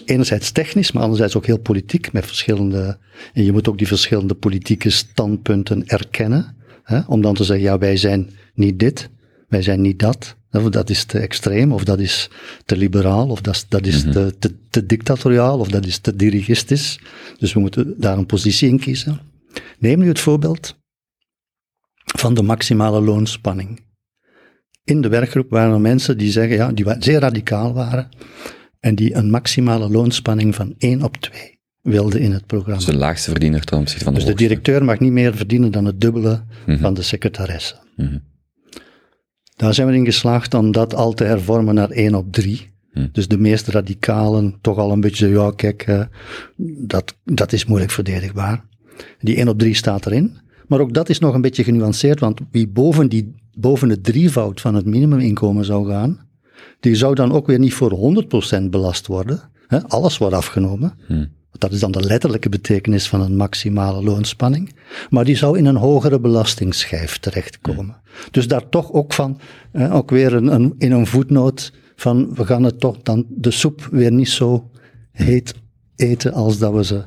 enerzijds technisch, maar anderzijds ook heel politiek, met verschillende, en je moet ook die verschillende politieke standpunten erkennen, hè, om dan te zeggen, ja, wij zijn niet dit, wij zijn niet dat, of dat is te extreem, of dat is te liberaal, of dat is, dat is te, te, te dictatoriaal, of dat is te dirigistisch. Dus we moeten daar een positie in kiezen. Neem nu het voorbeeld van de maximale loonspanning. In de werkgroep waren er mensen die zeggen, ja, die zeer radicaal waren, en die een maximale loonspanning van 1 op 2 wilden in het programma. Dus de laagste verdiener ten opzichte van de Dus de directeur mag niet meer verdienen dan het dubbele van de secretaresse. Mhm. Daar zijn we in geslaagd om dat al te hervormen naar 1 op 3. Dus de meest radicalen toch al een beetje, ja kijk, eh, dat, dat is moeilijk verdedigbaar. Die 1 op 3 staat erin. Maar ook dat is nog een beetje genuanceerd, want wie boven, die, boven het drievoud van het minimuminkomen zou gaan, die zou dan ook weer niet voor 100% belast worden. Hè? Alles wordt afgenomen. Dat is dan de letterlijke betekenis van een maximale loonspanning. Maar die zou in een hogere belastingsschijf terechtkomen. Dus daar toch ook van, ook weer een, een, in een voetnoot van, we gaan het toch dan de soep weer niet zo heet eten als dat we ze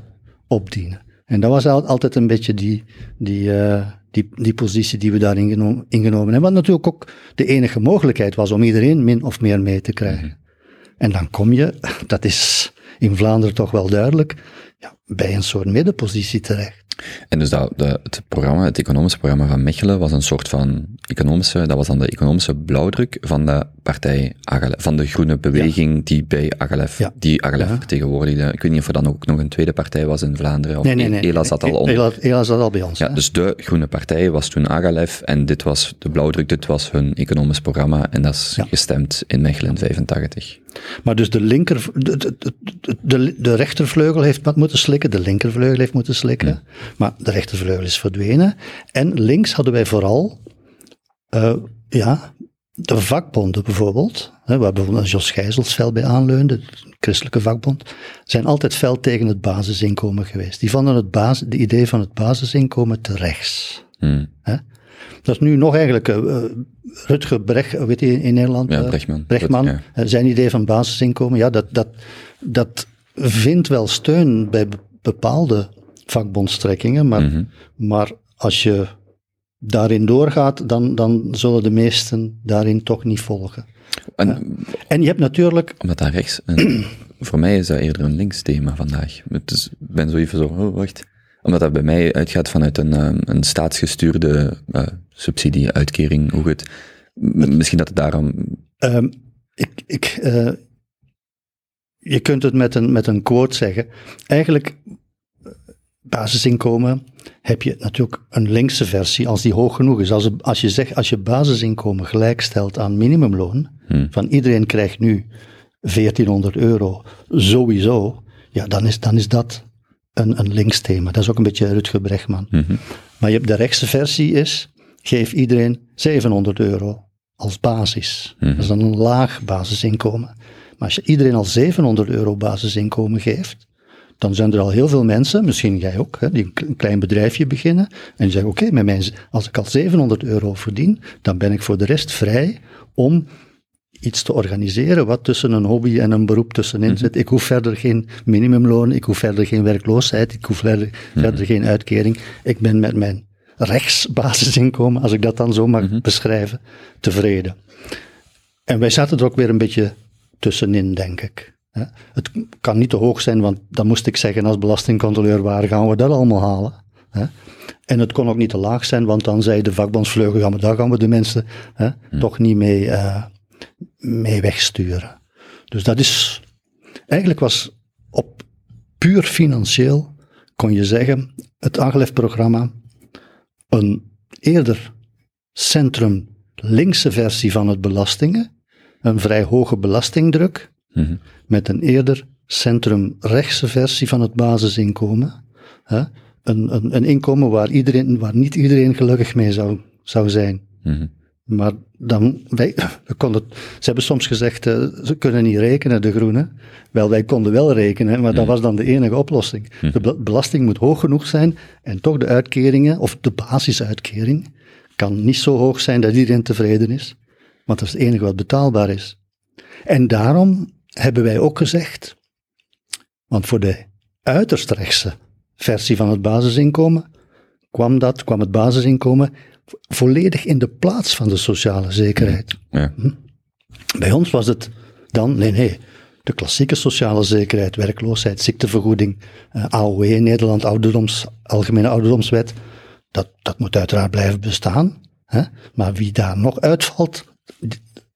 opdienen. En dat was al- altijd een beetje die, die, eh, die, die positie die we daar ingeno- ingenomen hebben. Wat natuurlijk ook de enige mogelijkheid was om iedereen min of meer mee te krijgen. En dan kom je, dat is in Vlaanderen toch wel duidelijk, ja, bij een soort middenpositie terecht. En dus dat, de, het programma, het economische programma van Mechelen was een soort van economische, dat was dan de economische blauwdruk van de partij Agalef, van de groene beweging die bij Agalef, Ja. die Agalef Ja. vertegenwoordigde. Ik weet niet of er dan ook nog een tweede partij was in Vlaanderen, of Nee, nee, nee. Ela zat al onder. Ela, Ela zat al bij ons. Ja, hè. dus de groene partij was toen Agalef en dit was de blauwdruk, dit was hun economisch programma en dat is gestemd in Mechelen 85. Maar dus de linker, de, de, de, de, de rechtervleugel heeft wat moeten slikken, de linkervleugel heeft moeten slikken, maar de rechtervleugel is verdwenen. En links hadden wij vooral, eh, ja, de vakbonden bijvoorbeeld, hè, waar bijvoorbeeld Jos Gijzels fel bij aanleunde, de christelijke vakbond, zijn altijd fel tegen het basisinkomen geweest. Die vonden het basis, de idee van het basisinkomen te rechts. Hmm. Dat is nu nog eigenlijk uh, Rutger Brecht, weet je in Nederland? Ja, Brechtman. Brechtman, Ja. zijn idee van basisinkomen, ja, dat, dat, dat vindt wel steun bij bepaalde vakbondstrekkingen, maar, Mhm. maar als je daarin doorgaat, dan, dan zullen de meesten daarin toch niet volgen. En En je hebt natuurlijk, Omdat dat rechts, voor mij is dat eerder een links thema vandaag. Ik ben zo even zo, oh, wacht. Omdat dat bij mij uitgaat vanuit een, ehm, een staatsgestuurde eh, subsidie, uitkering, hoe het. Misschien dat het daarom. ehm, ik, ik, eh, je kunt het met een, met een quote zeggen. Eigenlijk, eh, basisinkomen heb je natuurlijk een linkse versie als die hoog genoeg is. Als, als je zegt, als je basisinkomen gelijkstelt aan minimumloon, Hmm. van iedereen krijgt nu 1400 euro, sowieso, ja, dan is, dan is dat een, een links thema. Dat is ook een beetje Rutger Brechtman. Mhm. Maar je hebt de rechtse versie is, geef iedereen 700 euro als basis. Mhm. Dat is dan een laag basisinkomen. Maar als je iedereen al 700 euro basisinkomen geeft, dan zijn er al heel veel mensen, misschien jij ook, hè, die een klein bedrijfje beginnen en die zeggen, oké, met mijn als ik al 700 euro verdien, dan ben ik voor de rest vrij om iets te organiseren wat tussen een hobby en een beroep tussenin zit. Ik hoef verder geen minimumloon, ik hoef verder geen werkloosheid, ik hoef verder, verder geen uitkering. Ik ben met mijn rechtsbasisinkomen, als ik dat dan zo mag beschrijven, tevreden. En wij zaten er ook weer een beetje tussenin, denk ik. Het kan niet te hoog zijn, want dan moest ik zeggen als belastingcontroleur, waar gaan we dat allemaal halen? En het kon ook niet te laag zijn, want dan zei de vakbondsvleugel, ja, maar daar gaan we de mensen hè, toch niet mee, eh, mee wegsturen. Dus dat is, eigenlijk was op puur financieel, kon je zeggen, het Aglef-programma een eerder centrum linkse versie van het belastingen, een vrij hoge belastingdruk, Mhm. met een eerder centrum rechtse versie van het basisinkomen. Hè? Een, een, een inkomen waar, iedereen, waar niet iedereen gelukkig mee zou, zou zijn. Mhm. Maar dan, wij, we konden, ze hebben soms gezegd, eh, ze kunnen niet rekenen, de groenen. Wel, wij konden wel rekenen, maar dat was dan de enige oplossing. De be- belasting moet hoog genoeg zijn en toch de uitkeringen, of de basisuitkering, kan niet zo hoog zijn dat iedereen tevreden is. Want dat is het enige wat betaalbaar is. En daarom hebben wij ook gezegd, want voor de uiterst rechtse versie van het basisinkomen kwam dat, kwam het basisinkomen vo- volledig in de plaats van de sociale zekerheid. Ja. Bij ons was het dan, nee, nee, de klassieke sociale zekerheid, werkloosheid, ziektevergoeding, eh, AOW in Nederland, ouderdoms, Algemene Ouderdomswet, dat, dat moet uiteraard blijven bestaan. Hè? Maar wie daar nog uitvalt,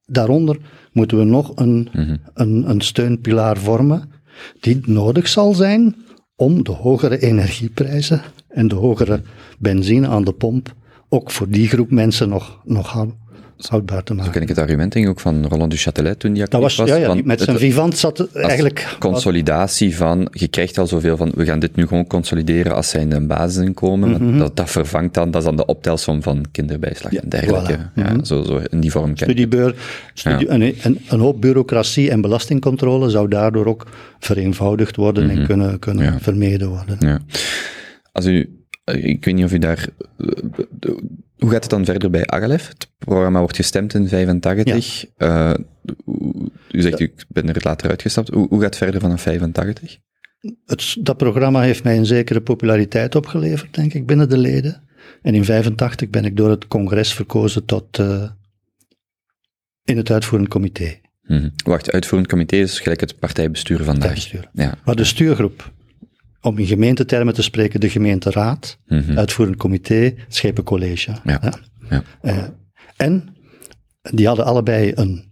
daaronder moeten we nog een, een, een steunpilaar vormen die nodig zal zijn om de hogere energieprijzen en de hogere benzine aan de pomp ook voor die groep mensen nog, nog houdbaar te Zo maken. ken ik het argument ook van Roland du Châtelet toen die Dat actief was, ja, ja, met zijn vivant zat eigenlijk... consolidatie van, je krijgt al zoveel van, we gaan dit nu gewoon consolideren als zijnde een basisinkomen, want dat, dat vervangt dan, dat is dan de optelsom van kinderbijslag en dergelijke. voilà. Ja, zo, zo in die vorm. Studiebeur, studie, een, een, een hoop bureaucratie en belastingcontrole zou daardoor ook vereenvoudigd worden en kunnen, kunnen Ja. vermeden worden. Ja. Als u, ik weet niet of u daar, eh, hoe gaat het dan verder bij Agalef? Het programma wordt gestemd in 85. Eh, u- u zegt, ik ben er later uitgestapt. Hoe, hoe gaat het verder vanaf 85? Het, dat programma heeft mij een zekere populariteit opgeleverd, denk ik, binnen de leden. En in 85 ben ik door het congres verkozen tot eh, in het uitvoerend comité. Mhm. Wacht, uitvoerend comité is gelijk het partijbestuur vandaag. Partijbestuur. Ja. Maar de stuurgroep, om in gemeentetermen te spreken, de gemeenteraad, Mhm. uitvoerend comité, schepencollege. Ja. Ja. Eh, En die hadden allebei een,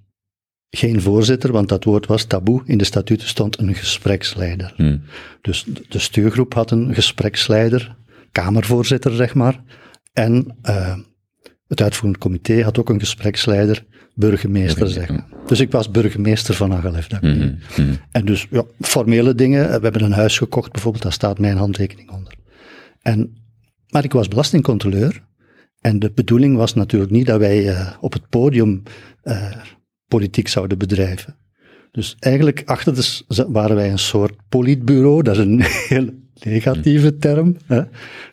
geen voorzitter, want dat woord was taboe. In de statuten stond een gespreksleider. Hm. Dus de- de stuurgroep had een gespreksleider, kamervoorzitter zeg maar. En eh, het uitvoerend comité had ook een gespreksleider, burgemeester zeg maar. Dus ik was burgemeester van Agalef. Mhm. Mhm. en dus ja, formele dingen. We hebben een huis gekocht bijvoorbeeld, daar staat mijn handtekening onder. En, maar ik was belastingcontroleur. En de bedoeling was natuurlijk niet dat wij eh, op het podium eh, politiek zouden bedrijven. Dus eigenlijk achter de, waren wij een soort politbureau, dat is een heel negatieve term, hè,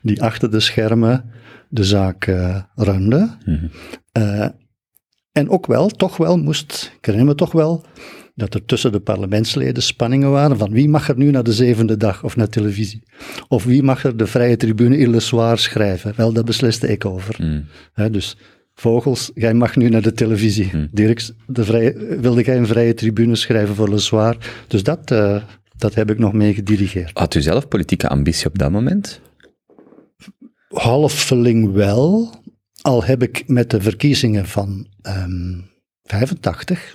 die achter de schermen de zaak eh runde. Mhm. Eh, en ook wel, toch wel moest, ik herinner me toch wel, dat er tussen de parlementsleden spanningen waren van wie mag er nu naar de zevende dag of naar televisie? Of wie mag er de vrije tribune in Le Soir schrijven? Wel, dat besliste ik over. Mhm. Hè, dus Vogels, jij mag nu naar de televisie. Dirk, de vrije, wilde jij een vrije tribune schrijven voor Le Soir? Dus dat, eh, dat heb ik nog mee gedirigeerd. Had u zelf politieke ambitie op dat moment? halfveling wel, al heb ik met de verkiezingen van ehm 85,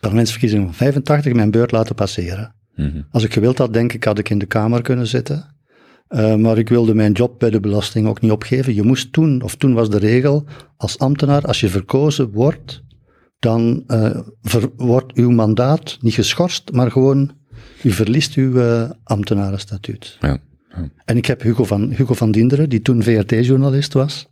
parlementsverkiezingen van 85, mijn beurt laten passeren. Mhm. Als ik gewild had, denk ik, had ik in de Kamer kunnen zitten. Eh, maar ik wilde mijn job bij de belasting ook niet opgeven. Je moest toen, of toen was de regel, als ambtenaar, als je verkozen wordt, dan eh, ver- wordt uw mandaat niet geschorst, maar gewoon, u verliest uw eh, ambtenarenstatuut. Ja. En ik heb Hugo van, Hugo van Dinderen, die toen VRT-journalist was,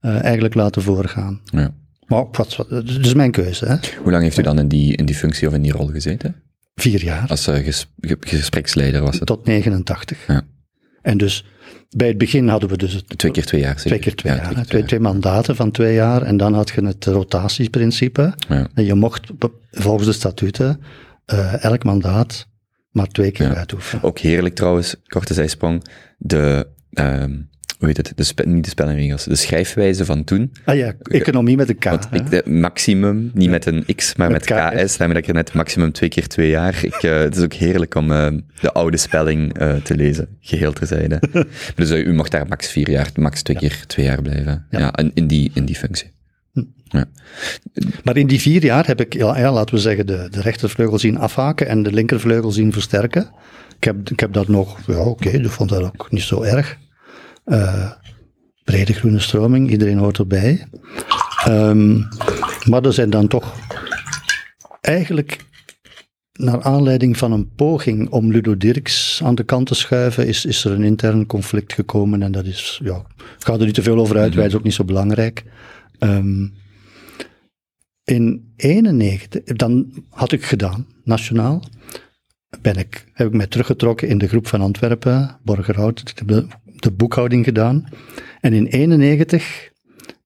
eh, eigenlijk laten voorgaan. ja. Maar wat, wat, dat is mijn keuze, hè? Hoe lang heeft u dan in die, in die functie of in die rol gezeten? Vier jaar, Als eh, ges- ge- gespreksleider was het? tot 89. Ja. En dus bij het begin hadden we dus het, Twee keer twee jaar, zeker? twee keer twee Ja, jaar, keer twee, twee mandaten van twee jaar. En dan had je het rotatieprincipe. Ja. En je mocht volgens de statuten elk mandaat maar twee keer Ja. uitoefenen. Ook heerlijk trouwens, korte zijsprong, de, ehm, hoe heet het, de spe- niet de spellenregels, de schrijfwijze van toen. Ah ja, economie met een K. Want hè. ik, de maximum, niet met een x, maar met, Met KS. ks, daarmee dat ik er net maximum twee keer twee jaar. Ik, eh, het is ook heerlijk om eh, de oude spelling eh, te lezen, geheel terzijde. dus eh, u mocht daar max vier jaar, max twee keer twee jaar blijven. Ja, in, in, die, in die functie. Ja. Maar in die vier jaar heb ik, ja, ja, laten we zeggen, de, de rechtervleugel zien afhaken en de linkervleugel zien versterken. Ik heb, ik heb dat nog, ja oké, ik vond dat ook niet zo erg. Eh, brede groene stroming, iedereen hoort erbij. Ehm, maar er zijn dan toch eigenlijk, naar aanleiding van een poging om Ludo Dirks aan de kant te schuiven, is, is er een intern conflict gekomen en dat is, ja, ik ga er niet te veel over uitweiden, is ook niet zo belangrijk. Ehm, in 91, dan had ik gedaan, nationaal, ben ik, heb ik mij teruggetrokken in de groep van Antwerpen, Borgerhout, ik heb de, de boekhouding gedaan. En in 91,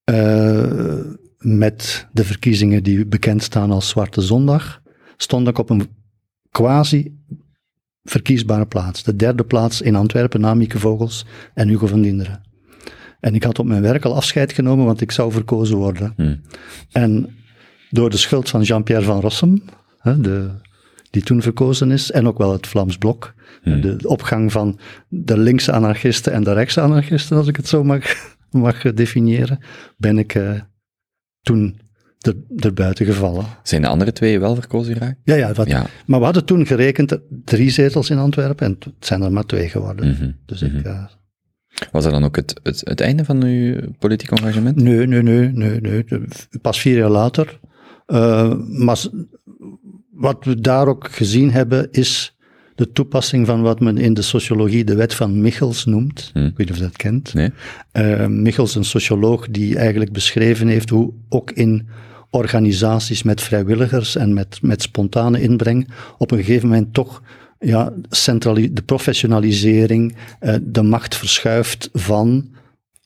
eh, met de verkiezingen die bekend staan als Zwarte Zondag, stond ik op een quasi verkiesbare plaats. De derde plaats in Antwerpen na Mieke Vogels en Hugo van Dinderen. En ik had op mijn werk al afscheid genomen, want ik zou verkozen worden. Hmm. En door de schuld van Jean-Pierre van Rossum, hè, de, die toen verkozen is, en ook wel het Vlaams Blok, de opgang van de linkse anarchisten en de rechtse anarchisten, als ik het zo mag, mag definiëren, ben ik eh, toen er, er buiten gevallen. Zijn de andere twee wel verkozen geraakt? Ja, ja, wat, Ja. maar we hadden toen gerekend drie zetels in Antwerpen en het zijn er maar twee geworden. Mhm. Dus ik... eh, Was dat dan ook het, het, het einde van uw politiek engagement? Nee, nee, nee, nee, nee. Pas vier jaar later. Eh, maar wat we daar ook gezien hebben, is de toepassing van wat men in de sociologie de wet van Michels noemt. Hmm. Ik weet niet of je dat kent. Nee? Eh, Michels, een socioloog die eigenlijk beschreven heeft hoe ook in organisaties met vrijwilligers en met, met spontane inbreng op een gegeven moment toch ja, de professionalisering, eh, de macht verschuift van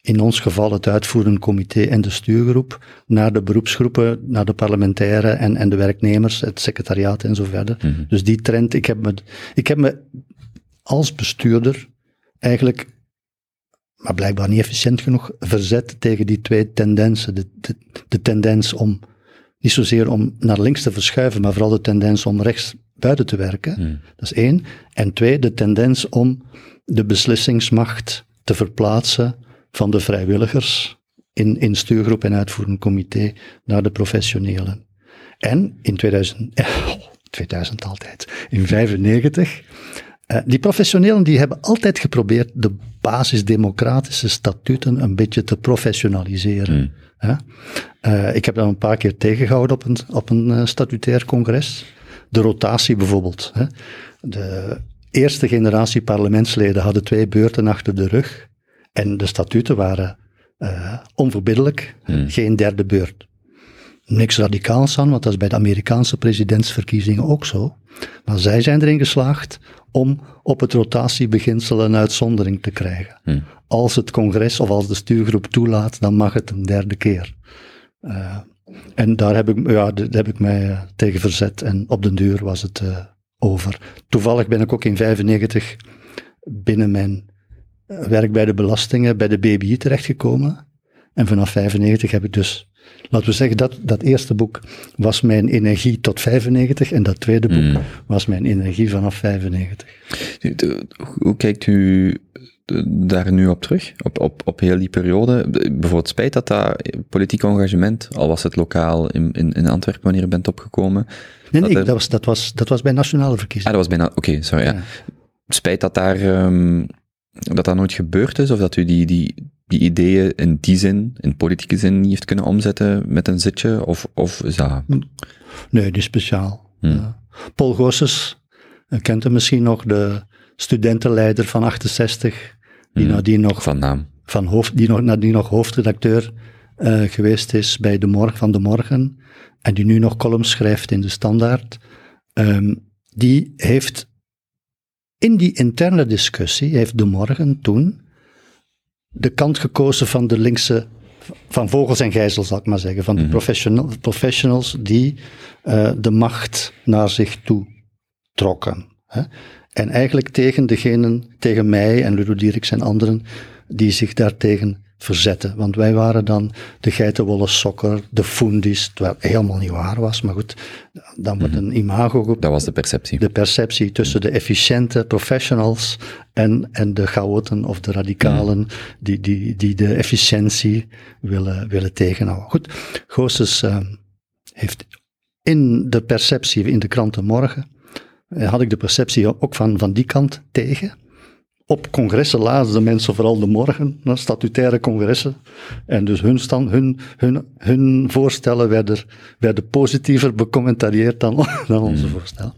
in ons geval het uitvoerend comité en de stuurgroep, naar de beroepsgroepen, naar de parlementaire en, en de werknemers, het secretariaat en zo verder. Dus die trend, ik heb, me, ik heb me als bestuurder eigenlijk, maar blijkbaar niet efficiënt genoeg, verzet tegen die twee tendensen. De, de, de tendens om, niet zozeer om naar links te verschuiven, maar vooral de tendens om rechts buiten te werken. Dat is één. En twee, de tendens om de beslissingsmacht te verplaatsen van de vrijwilligers in, in stuurgroep en uitvoerend comité naar de professionelen. En in 2000, eh, 2000 altijd, in 95, eh, die professionelen die hebben altijd geprobeerd de basisdemocratische statuten een beetje te professionaliseren. Hè? Eh, ik heb dat een paar keer tegengehouden op een, op een eh, statutair congres. De rotatie bijvoorbeeld. Hè? De eerste generatie parlementsleden hadden twee beurten achter de rug. En de statuten waren eh, onverbiddelijk, geen derde beurt. Niks radicaals aan, want dat is bij de Amerikaanse presidentsverkiezingen ook zo. Maar zij zijn erin geslaagd om op het rotatiebeginsel een uitzondering te krijgen. Als het congres of als de stuurgroep toelaat, dan mag het een derde keer. Eh, en daar heb ik, ja, daar heb ik mij eh, tegen verzet en op den duur was het over. Toevallig ben ik ook in 95 binnen mijn werk bij de belastingen bij de BBI terechtgekomen. En vanaf 95 heb ik dus, laten we zeggen, dat, dat eerste boek was mijn energie tot 95 en dat tweede boek was mijn energie vanaf 95. De- Hoe kijkt u eh, daar nu op terug? Op, op, op heel die periode? Bijvoorbeeld spijt dat dat politiek engagement, al was het lokaal in, in, in Antwerpen wanneer je bent opgekomen. Nee, nee, Dat er- dat was, dat, was, dat was bij nationale Ah, verkiezingen. dat was bijna, oké, sorry. Ja. Ja. Spijt dat daar, ehm, dat dat nooit gebeurd is, of dat u die, die, die ideeën in die zin, in politieke zin, niet heeft kunnen omzetten met een zitje, of, of is dat... Nee, die speciaal. Hmm. Ja. Paul Goossens, eh, kent hem misschien nog, de studentenleider van 68, die Hmm. nadien nog Van naam. van hoofd, die nog, nadien nog hoofdredacteur eh, geweest is bij de morgen van de Morgen en die nu nog columns schrijft in de Standaard, ehm, die heeft in die interne discussie, heeft de Morgen toen de kant gekozen van de linkse, van vogels en gijzels, zal ik maar zeggen, van de professional, professionals die eh, de macht naar zich toe trokken. Hè? En eigenlijk tegen degenen, tegen mij en Ludo Dierks en anderen, die zich daartegen verzetten. Want wij waren dan de geitenwolle sokker, de fundis, terwijl het helemaal niet waar was. Maar goed, dan wordt een imago Dat was de perceptie. de perceptie tussen de efficiënte professionals en, en de chaoten of de radicalen die, die, die de efficiëntie willen, willen tegenhouden. Goed, Goossens eh, heeft in de perceptie in de kranten morgen, eh, had ik de perceptie ook van, van die kant tegen. Op congressen lazen de mensen vooral de morgen, hè, statutaire congressen. En dus hun, stand, hun, hun, hun voorstellen werden, werden positiever becommentarieerd dan, dan onze voorstellen.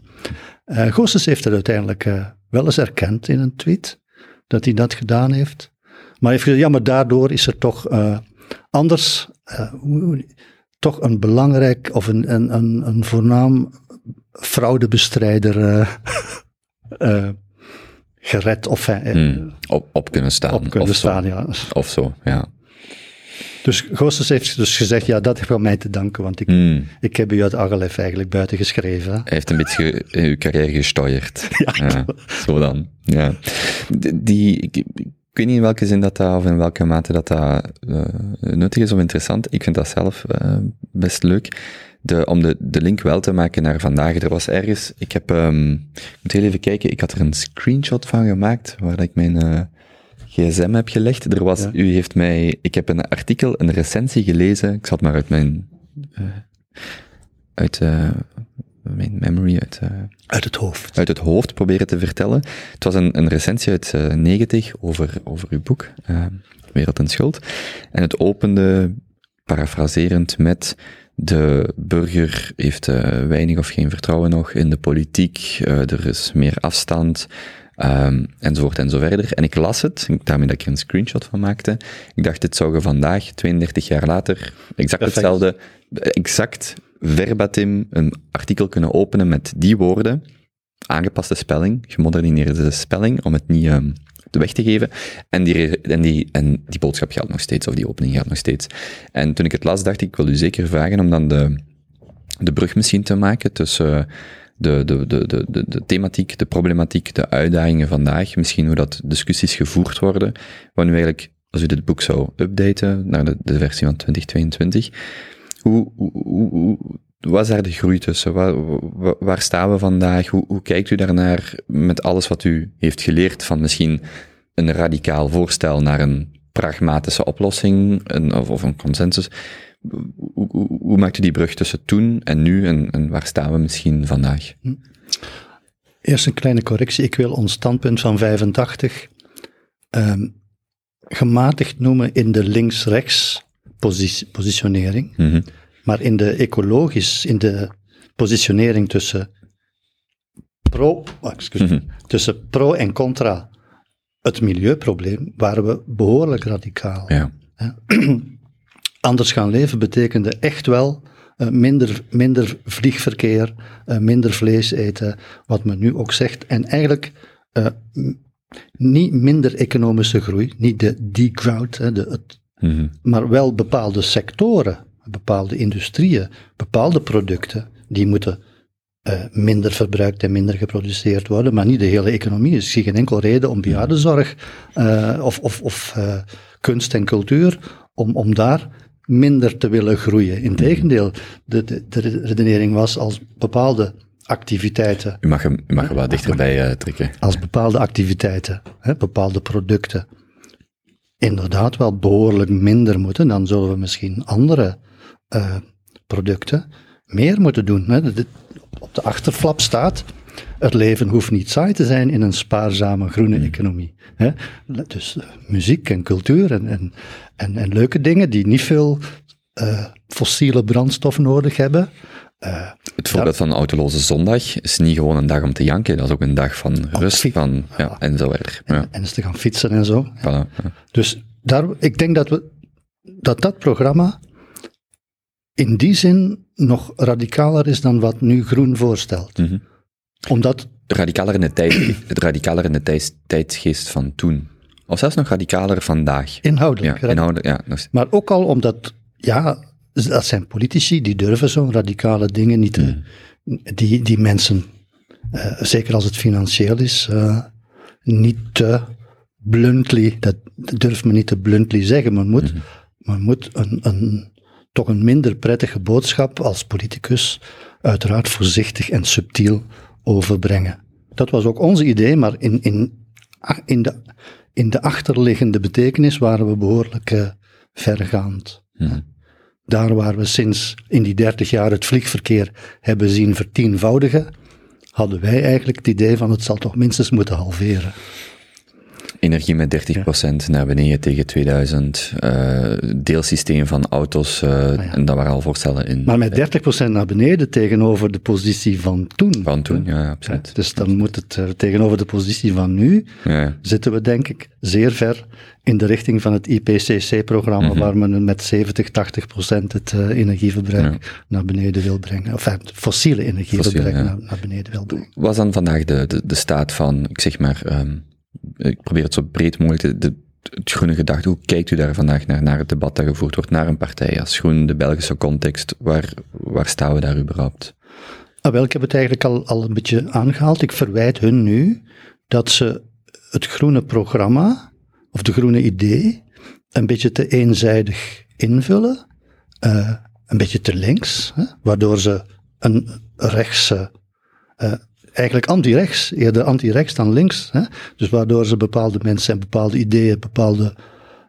Eh Goossens heeft het uiteindelijk eh, wel eens erkend in een tweet, dat hij dat gedaan heeft. Maar hij heeft gezegd, ja, maar daardoor is er toch eh, anders, toch een belangrijk of een, een, een, een voornaam fraudebestrijder gered of eh, Hmm. Op, op kunnen staan. op kunnen of zo. staan. Ja. Of zo, ja. Dus Goossens heeft dus gezegd, ja, dat heeft aan mij te danken, want ik, Hmm. ik heb u uit Aggelef eigenlijk buiten geschreven. Hij heeft een beetje in uw carrière gesteuerd. Ja, zo dan. Ja. Die, ik, ik weet niet in welke zin dat, dat of in welke mate dat, dat eh, nuttig is of interessant. Ik vind dat zelf eh, best leuk. De, om de, de link wel te maken naar vandaag. Er was ergens, ik heb, ehm, ik moet heel even kijken, ik had er een screenshot van gemaakt, waar ik mijn eh, gsm heb gelegd. Er was, Ja. u heeft mij, ik heb een artikel, een recensie gelezen, ik zat maar uit mijn, eh, uit eh, mijn memory, uit, Uit het hoofd. uit het hoofd proberen te vertellen. Het was een, een recensie uit eh 90 over, over uw boek, Wereld en Schuld. En het opende, parafraserend, met de burger heeft eh, weinig of geen vertrouwen nog in de politiek, eh, er is meer afstand, ehm, enzovoort en zo verder. En ik las het, daarmee dat ik er een screenshot van maakte. Ik dacht, dit zou je vandaag, 32 jaar later, exact Perfect. hetzelfde, exact verbatim een artikel kunnen openen met die woorden, aangepaste spelling, gemoderniseerde spelling, om het niet ehm, weg te geven. En die, en, die, en die boodschap geldt nog steeds, of die opening geldt nog steeds. En toen ik het las, dacht ik, wil u zeker vragen om dan de, de brug misschien te maken tussen de, de, de, de, de, de thematiek, de problematiek, de uitdagingen vandaag, misschien hoe dat discussies gevoerd worden, nu eigenlijk, als u dit boek zou updaten naar de, versie van 2022, hoe, hoe, hoe, hoe wat is daar de groei tussen? Waar, staan we vandaag? Hoe, hoe kijkt u daarnaar met alles wat u heeft geleerd van misschien een radicaal voorstel naar een pragmatische oplossing een, of, of een consensus. Hoe, hoe, hoe maakt u die brug tussen toen en nu en, en waar staan we misschien vandaag? Eerst een kleine correctie. Ik wil ons standpunt van 85 ehm, gematigd noemen in de links-rechts posi- positionering. Mhm. Maar in de ecologisch, in de positionering tussen pro, excuus, Mhm. tussen pro en contra het milieuprobleem, waren we behoorlijk radicaal. Ja. Anders gaan leven betekende echt wel eh, minder, minder vliegverkeer, eh, minder vlees eten, wat men nu ook zegt. En eigenlijk eh, niet minder economische groei, niet de degrowth, de, het, Mhm. maar wel bepaalde sectoren, bepaalde industrieën, bepaalde producten, die moeten eh, minder verbruikt en minder geproduceerd worden, maar niet de hele economie. Dus ik zie geen enkel reden om bejaardenzorg eh, of, of, of eh, kunst en cultuur, om, om daar minder te willen groeien. Integendeel, de, de, de redenering was als bepaalde activiteiten U mag hem, u mag er wel dichterbij trekken. als bepaalde activiteiten, hè, bepaalde producten, inderdaad wel behoorlijk minder moeten, dan zullen we misschien andere eh, producten meer moeten doen. Hè. Op de achterflap staat, het leven hoeft niet saai te zijn in een spaarzame groene economie. Hè. Dus eh, muziek en cultuur en, en, en, en leuke dingen die niet veel eh, fossiele brandstof nodig hebben. Het voorbeeld van autoloze zondag is niet gewoon een dag om te janken, dat is ook een dag van rust, van, ja, en zo verder. Ja, En eens te gaan fietsen en zo. voilà. Dus daar, ik denk dat, we, dat dat programma in die zin nog radicaler is dan wat nu Groen voorstelt. Mhm. Omdat, Radicaler in de, tijd, radicaler in de tijd, tijdsgeest van toen. Of zelfs nog radicaler vandaag. inhoudelijk, Ja, inhoudelijk, ja. nog- maar ook al omdat, ja, dat zijn politici die durven zo'n radicale dingen niet te, die, die mensen, eh, zeker als het financieel is, eh, niet te bluntly, dat durft men niet te bluntly zeggen, men moet, men moet een, een, toch een minder prettige boodschap als politicus uiteraard voorzichtig en subtiel overbrengen. Dat was ook ons idee, maar in, in, in, de, in de achterliggende betekenis waren we behoorlijk eh, vergaand. Mhm. Daar waar we sinds in die 30 jaar het vliegverkeer hebben zien vertienvoudigen, hadden wij eigenlijk het idee van het zal toch minstens moeten halveren. Energie met 30% naar beneden tegen 2000. eh, deelsysteem van auto's. eh, En daar waren al voorstellen in. Maar met 30% naar beneden tegenover de positie van toen. Van toen, ja, absoluut. Dus dan moet het eh, tegenover de positie van nu, zitten we denk ik zeer ver in de richting van het IPCC-programma, Mhm. waar men met 70, 80 procent het energieverbruik naar beneden wil brengen. Of het fossiele energieverbruik Fossiel, ja. naar, naar beneden wil brengen. was dan vandaag de, de, de staat van, ik zeg maar, ehm, ik probeer het zo breed mogelijk, te- de, het groene gedachte, hoe kijkt u daar vandaag naar, naar het debat dat gevoerd wordt, naar een partij als Groen, de Belgische context, waar, waar staan we daar überhaupt? Ah, wel, ik heb het eigenlijk al, al een beetje aangehaald. Ik verwijt hun nu dat ze het groene programma, of de groene idee, een beetje te eenzijdig invullen. eh, een beetje te links, hè, waardoor ze een rechtse, eh, eigenlijk anti-rechts, eerder anti-rechts dan links. Hè, dus waardoor ze bepaalde mensen en bepaalde ideeën, bepaalde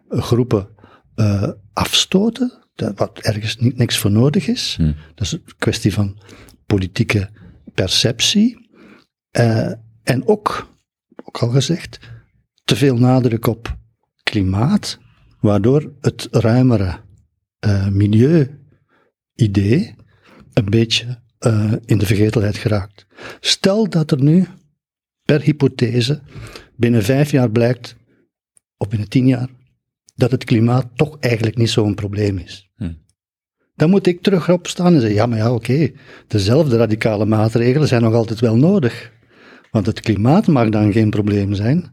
eh, groepen eh, afstoten, dat- wat ergens niet, niks voor nodig is. Hm. Dat is een kwestie van politieke perceptie. Eh, en ook, ook al gezegd, te veel nadruk op klimaat, waardoor het ruimere eh, milieu-idee een beetje eh, in de vergetelheid geraakt. Stel dat er nu, per hypothese, binnen vijf jaar blijkt, of binnen tien jaar, dat het klimaat toch eigenlijk niet zo'n probleem is. Hm. Dan moet ik terug opstaan en zeggen, ja, maar ja, oké, dezelfde radicale maatregelen zijn nog altijd wel nodig. Want het klimaat mag dan geen probleem zijn,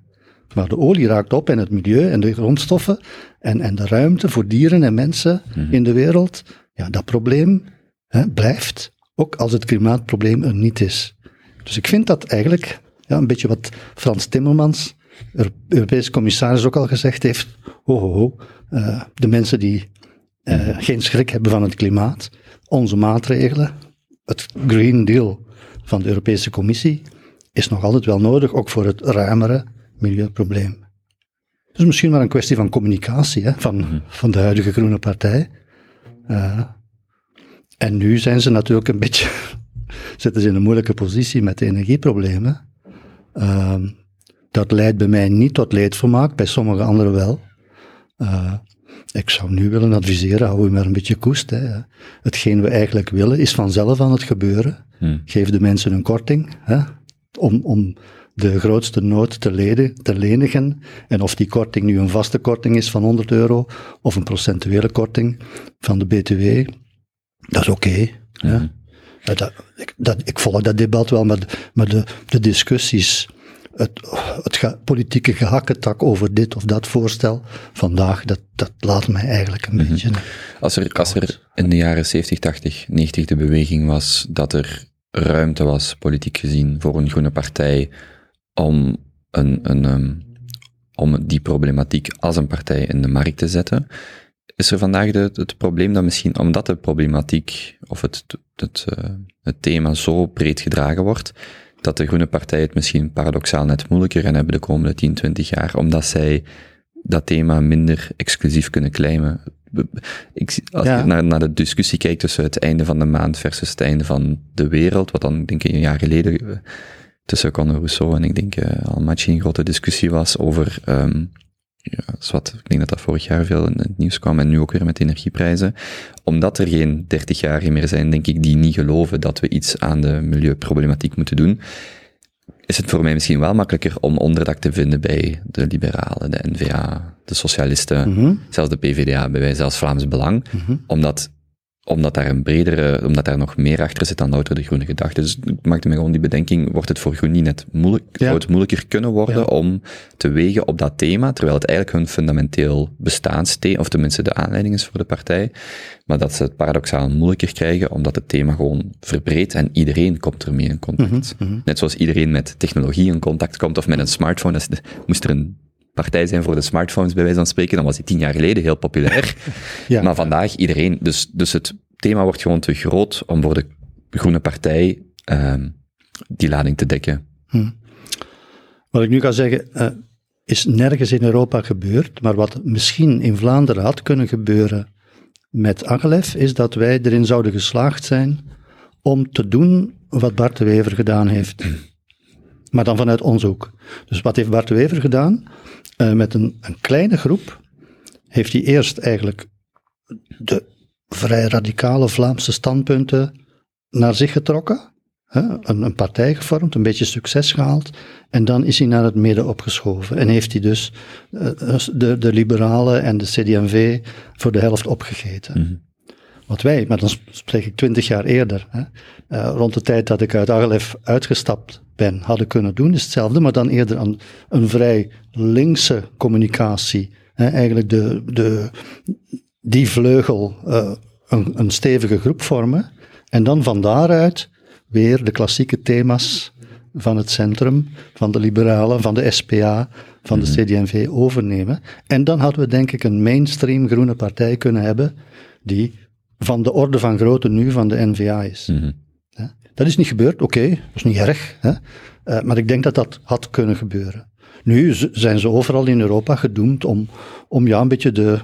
maar de olie raakt op en het milieu en de grondstoffen en, en de ruimte voor dieren en mensen in de wereld, ja, dat probleem hè, blijft, ook als het klimaatprobleem er niet is. Dus ik vind dat eigenlijk ja, een beetje wat Frans Timmermans, Euro- Europese commissaris, ook al gezegd heeft. Ho, ho, ho. eh, de mensen die eh, geen schrik hebben van het klimaat, onze maatregelen, het Green Deal van de Europese Commissie, is nog altijd wel nodig, ook voor het ruimere milieuprobleem. Het is misschien maar een kwestie van communicatie hè, van, van de huidige Groene Partij. Eh, en nu zijn ze natuurlijk een beetje, zitten ze in een moeilijke positie met de energieproblemen. Ehm, dat leidt bij mij niet tot leedvermaak, bij sommige anderen wel. Eh, ik zou nu willen adviseren, hou u maar een beetje koest. Hè. Hetgeen we eigenlijk willen, is vanzelf aan het gebeuren. Hmm. Geef de mensen een korting, hè, om, om de grootste nood te, leden, te lenigen. En of die korting nu een vaste korting is van 100 euro, of een procentuele korting van de BTW, dat is oké. Ja, dat, ik, dat, ik volg dat debat wel, maar, de- maar de, de discussies, het, het ge- politieke gehakketak over dit of dat voorstel vandaag, dat, dat laat mij eigenlijk een beetje... Als er, als er in de jaren 70, 80, 90 de beweging was dat er ruimte was, politiek gezien, voor een groene partij om, een, een, ehm, om die problematiek als een partij in de markt te zetten, is er vandaag de, het probleem dat misschien, omdat de problematiek of het, het, eh, het thema zo breed gedragen wordt, dat de Groene Partij het misschien paradoxaal net moeilijker gaan hebben de komende 10, 20 jaar, omdat zij dat thema minder exclusief kunnen claimen. Ik, als Ja. je naar, naar de discussie kijkt tussen het einde van de maand versus het einde van de wereld, wat dan denk ik een jaar geleden eh, tussen Conor Rousseau en ik denk uh, Almaty een grote discussie was over, ehm ja, zwart, ik denk dat dat vorig jaar veel in het nieuws kwam en nu ook weer met energieprijzen. Omdat er geen 30 jaar meer zijn, denk ik, die niet geloven dat we iets aan de milieuproblematiek moeten doen, is het voor mij misschien wel makkelijker om onderdak te vinden bij de liberalen, de NVA, de socialisten, Mhm. zelfs de PvdA, bij wijze zelfs Vlaams Belang, omdat, omdat daar een bredere, omdat daar nog meer achter zit dan louter de groene gedachte. Dus ik maakte me gewoon die bedenking, wordt het voor groen niet net moeilijk, Ja. zou het moeilijker kunnen worden Ja. om te wegen op dat thema, terwijl het eigenlijk hun fundamenteel bestaansthema, of tenminste de aanleiding is voor de partij, maar dat ze het paradoxaal moeilijker krijgen, omdat het thema gewoon verbreedt en iedereen komt ermee in contact. Mhm, Net zoals iedereen met technologie in contact komt, of met een smartphone. Dat is de- moest er een partij zijn voor de smartphones, bij wijze van spreken, dan was die tien jaar geleden heel populair. Ja. Maar vandaag iedereen, dus, dus het thema wordt gewoon te groot om voor de groene partij ehm, die lading te dekken. Wat ik nu ga zeggen, eh, is nergens in Europa gebeurd, maar wat misschien in Vlaanderen had kunnen gebeuren met Agelef, is dat wij erin zouden geslaagd zijn om te doen wat Bart de Wever gedaan heeft. Maar dan vanuit ons ook. Dus wat heeft Bart de Wever gedaan? Eh, met een, een kleine groep heeft hij eerst eigenlijk de vrij radicale Vlaamse standpunten naar zich getrokken. Hè, een, een partij gevormd, een beetje succes gehaald. En dan is hij naar het midden opgeschoven. En heeft hij dus eh, de, de liberalen en de CD&V voor de helft opgegeten. Wat wij, maar dan spreek ik twintig jaar eerder, hè, eh, rond de tijd dat ik uit Agelef uitgestapt hadden kunnen doen, is hetzelfde, maar dan eerder aan een vrij linkse communicatie. Hè, eigenlijk de, de, die vleugel eh, een, een stevige groep vormen. En dan van daaruit weer de klassieke thema's van het centrum, van de liberalen, van de SPA, van de CD&V overnemen. En dan hadden we denk ik een mainstream groene partij kunnen hebben die van de orde van grootte nu van de NVA is. Hè? Dat is niet gebeurd, oké, dat is niet erg. Hè? Eh, maar ik denk dat dat had kunnen gebeuren. Nu zijn ze overal in Europa gedoemd om, om ja, een beetje de,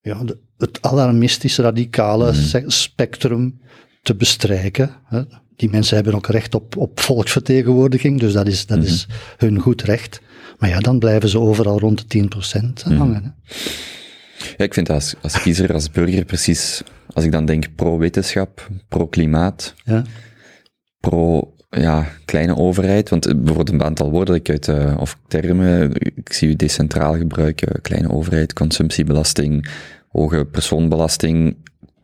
ja, de, het alarmistisch radicale se- spectrum te bestrijken. Hè. Die mensen hebben ook recht op, op volksvertegenwoordiging, dus dat is, dat is hun goed recht. Maar ja, dan blijven ze overal rond de 10% hangen. Hè. Ja, ik vind dat als, als kiezer, als burger precies, als ik dan denk pro-wetenschap, pro-klimaat, Ja. Pro ja, kleine overheid, want eh, bijvoorbeeld een aantal woorden ik uit, eh, of termen, ik zie u decentraal gebruiken, kleine overheid, consumptiebelasting, hoge persoonbelasting,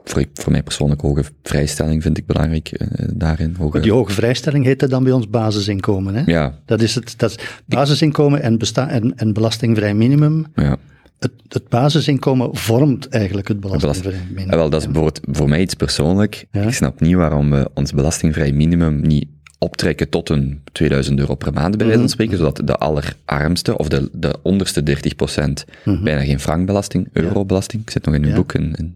voor, voor mij persoonlijk hoge vrijstelling vind ik belangrijk eh, daarin. Hoge, Die hoge vrijstelling heet dat dan bij ons basisinkomen. Hè? ja, Dat is het dat is basisinkomen en, besta en, en belastingvrij minimum. ja. Het, het basisinkomen vormt eigenlijk het belastingvrij minimum. Ja, wel, dat is voor mij iets persoonlijk. Ja. Ik snap niet waarom we ons belastingvrij minimum niet optrekken tot een 2000 euro per maand, bij wijze van spreken, zodat de allerarmste, of de, de onderste 30% bijna geen frankbelasting, eurobelasting, ik zit nog in uw Ja. boek, de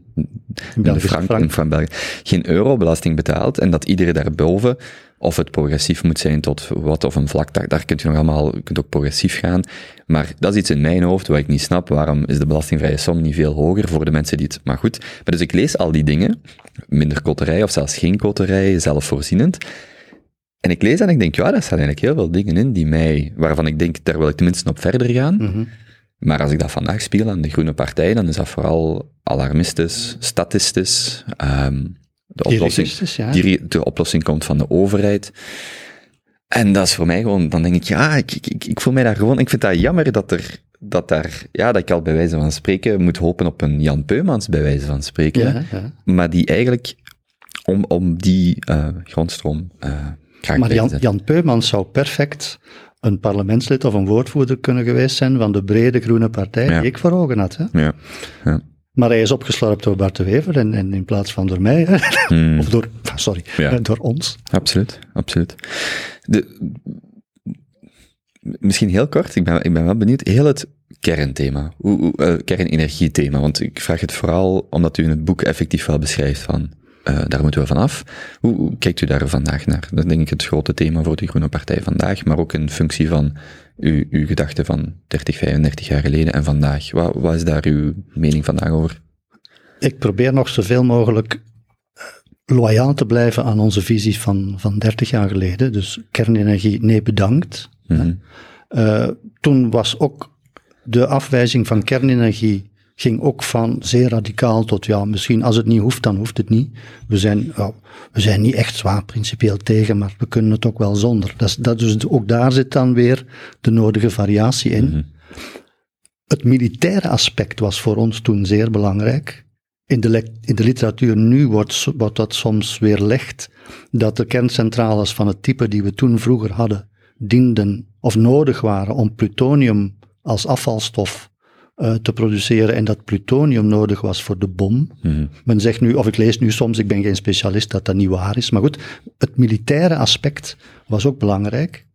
Belgische frank, frank. België, geen eurobelasting betaalt, en dat iedereen daarboven, of het progressief moet zijn tot wat, of een vlak, daar, daar kunt u nog allemaal, u kunt ook progressief gaan, maar dat is iets in mijn hoofd wat ik niet snap, waarom is de belastingvrije som niet veel hoger voor de mensen die het, maar goed, maar dus ik lees al die dingen, minder koterij, of zelfs geen koterij, zelfvoorzienend, en ik lees dat en ik denk, ja, daar staan eigenlijk heel veel dingen in die mij, waarvan ik denk, daar wil ik tenminste op verder gaan. Mhm. Maar als ik dat vandaag speel aan de Groene Partij, dan is dat vooral alarmistisch, statistisch. ehm de, oplossing, ja. die, de oplossing komt van de overheid. En dat is voor mij gewoon, dan denk ik, ja, ik, ik, ik, ik voel mij daar gewoon, ik vind dat jammer dat er, dat daar, ja, dat ik al bij wijze van spreken moet hopen op een Jan Peumans, bij wijze van spreken. Ja, ja. Maar die eigenlijk om, om die eh, grondstroom uh, Maar Jan. Jan Peumans zou perfect een parlementslid of een woordvoerder kunnen geweest zijn van de brede groene partij Ja. die ik voor ogen had. Hè? Ja. ja. Maar hij is opgeslorpt door Bart de Wever en, en in plaats van door mij. Hmm. of door, sorry, Ja. eh, door ons. Absoluut, absoluut. De, misschien heel kort, ik ben, ik ben wel benieuwd, heel het kernthema, hoe, hoe, eh, kernenergiethema, want ik vraag het vooral omdat u in het boek effectief wel beschrijft van, eh, daar moeten we vanaf. Hoe, hoe kijkt u daar vandaag naar? Dat is denk ik het grote thema voor de Groene Partij vandaag, maar ook in functie van uw, uw gedachten van 30, 35 jaar geleden en vandaag. Wat, wat is daar uw mening vandaag over? Ik probeer nog zoveel mogelijk eh, loyaal te blijven aan onze visie van, van 30 jaar geleden. Dus kernenergie, nee bedankt. Mhm. Eh, toen was ook de afwijzing van kernenergie ging ook van zeer radicaal tot ja, misschien als het niet hoeft, dan hoeft het niet. We zijn, ja, we zijn niet echt zwaar principieel tegen, maar we kunnen het ook wel zonder. Dat dat dus ook daar zit dan weer de nodige variatie in. Het militaire aspect was voor ons toen zeer belangrijk. In de, in de literatuur nu wordt, wordt dat soms weerlegd dat de kerncentrales van het type die we toen vroeger hadden, dienden of nodig waren om plutonium als afvalstof eh, te produceren en dat plutonium nodig was voor de bom. Mhm. Men zegt nu, of ik lees nu soms, ik ben geen specialist, dat dat niet waar is. Maar goed, het militaire aspect was ook belangrijk.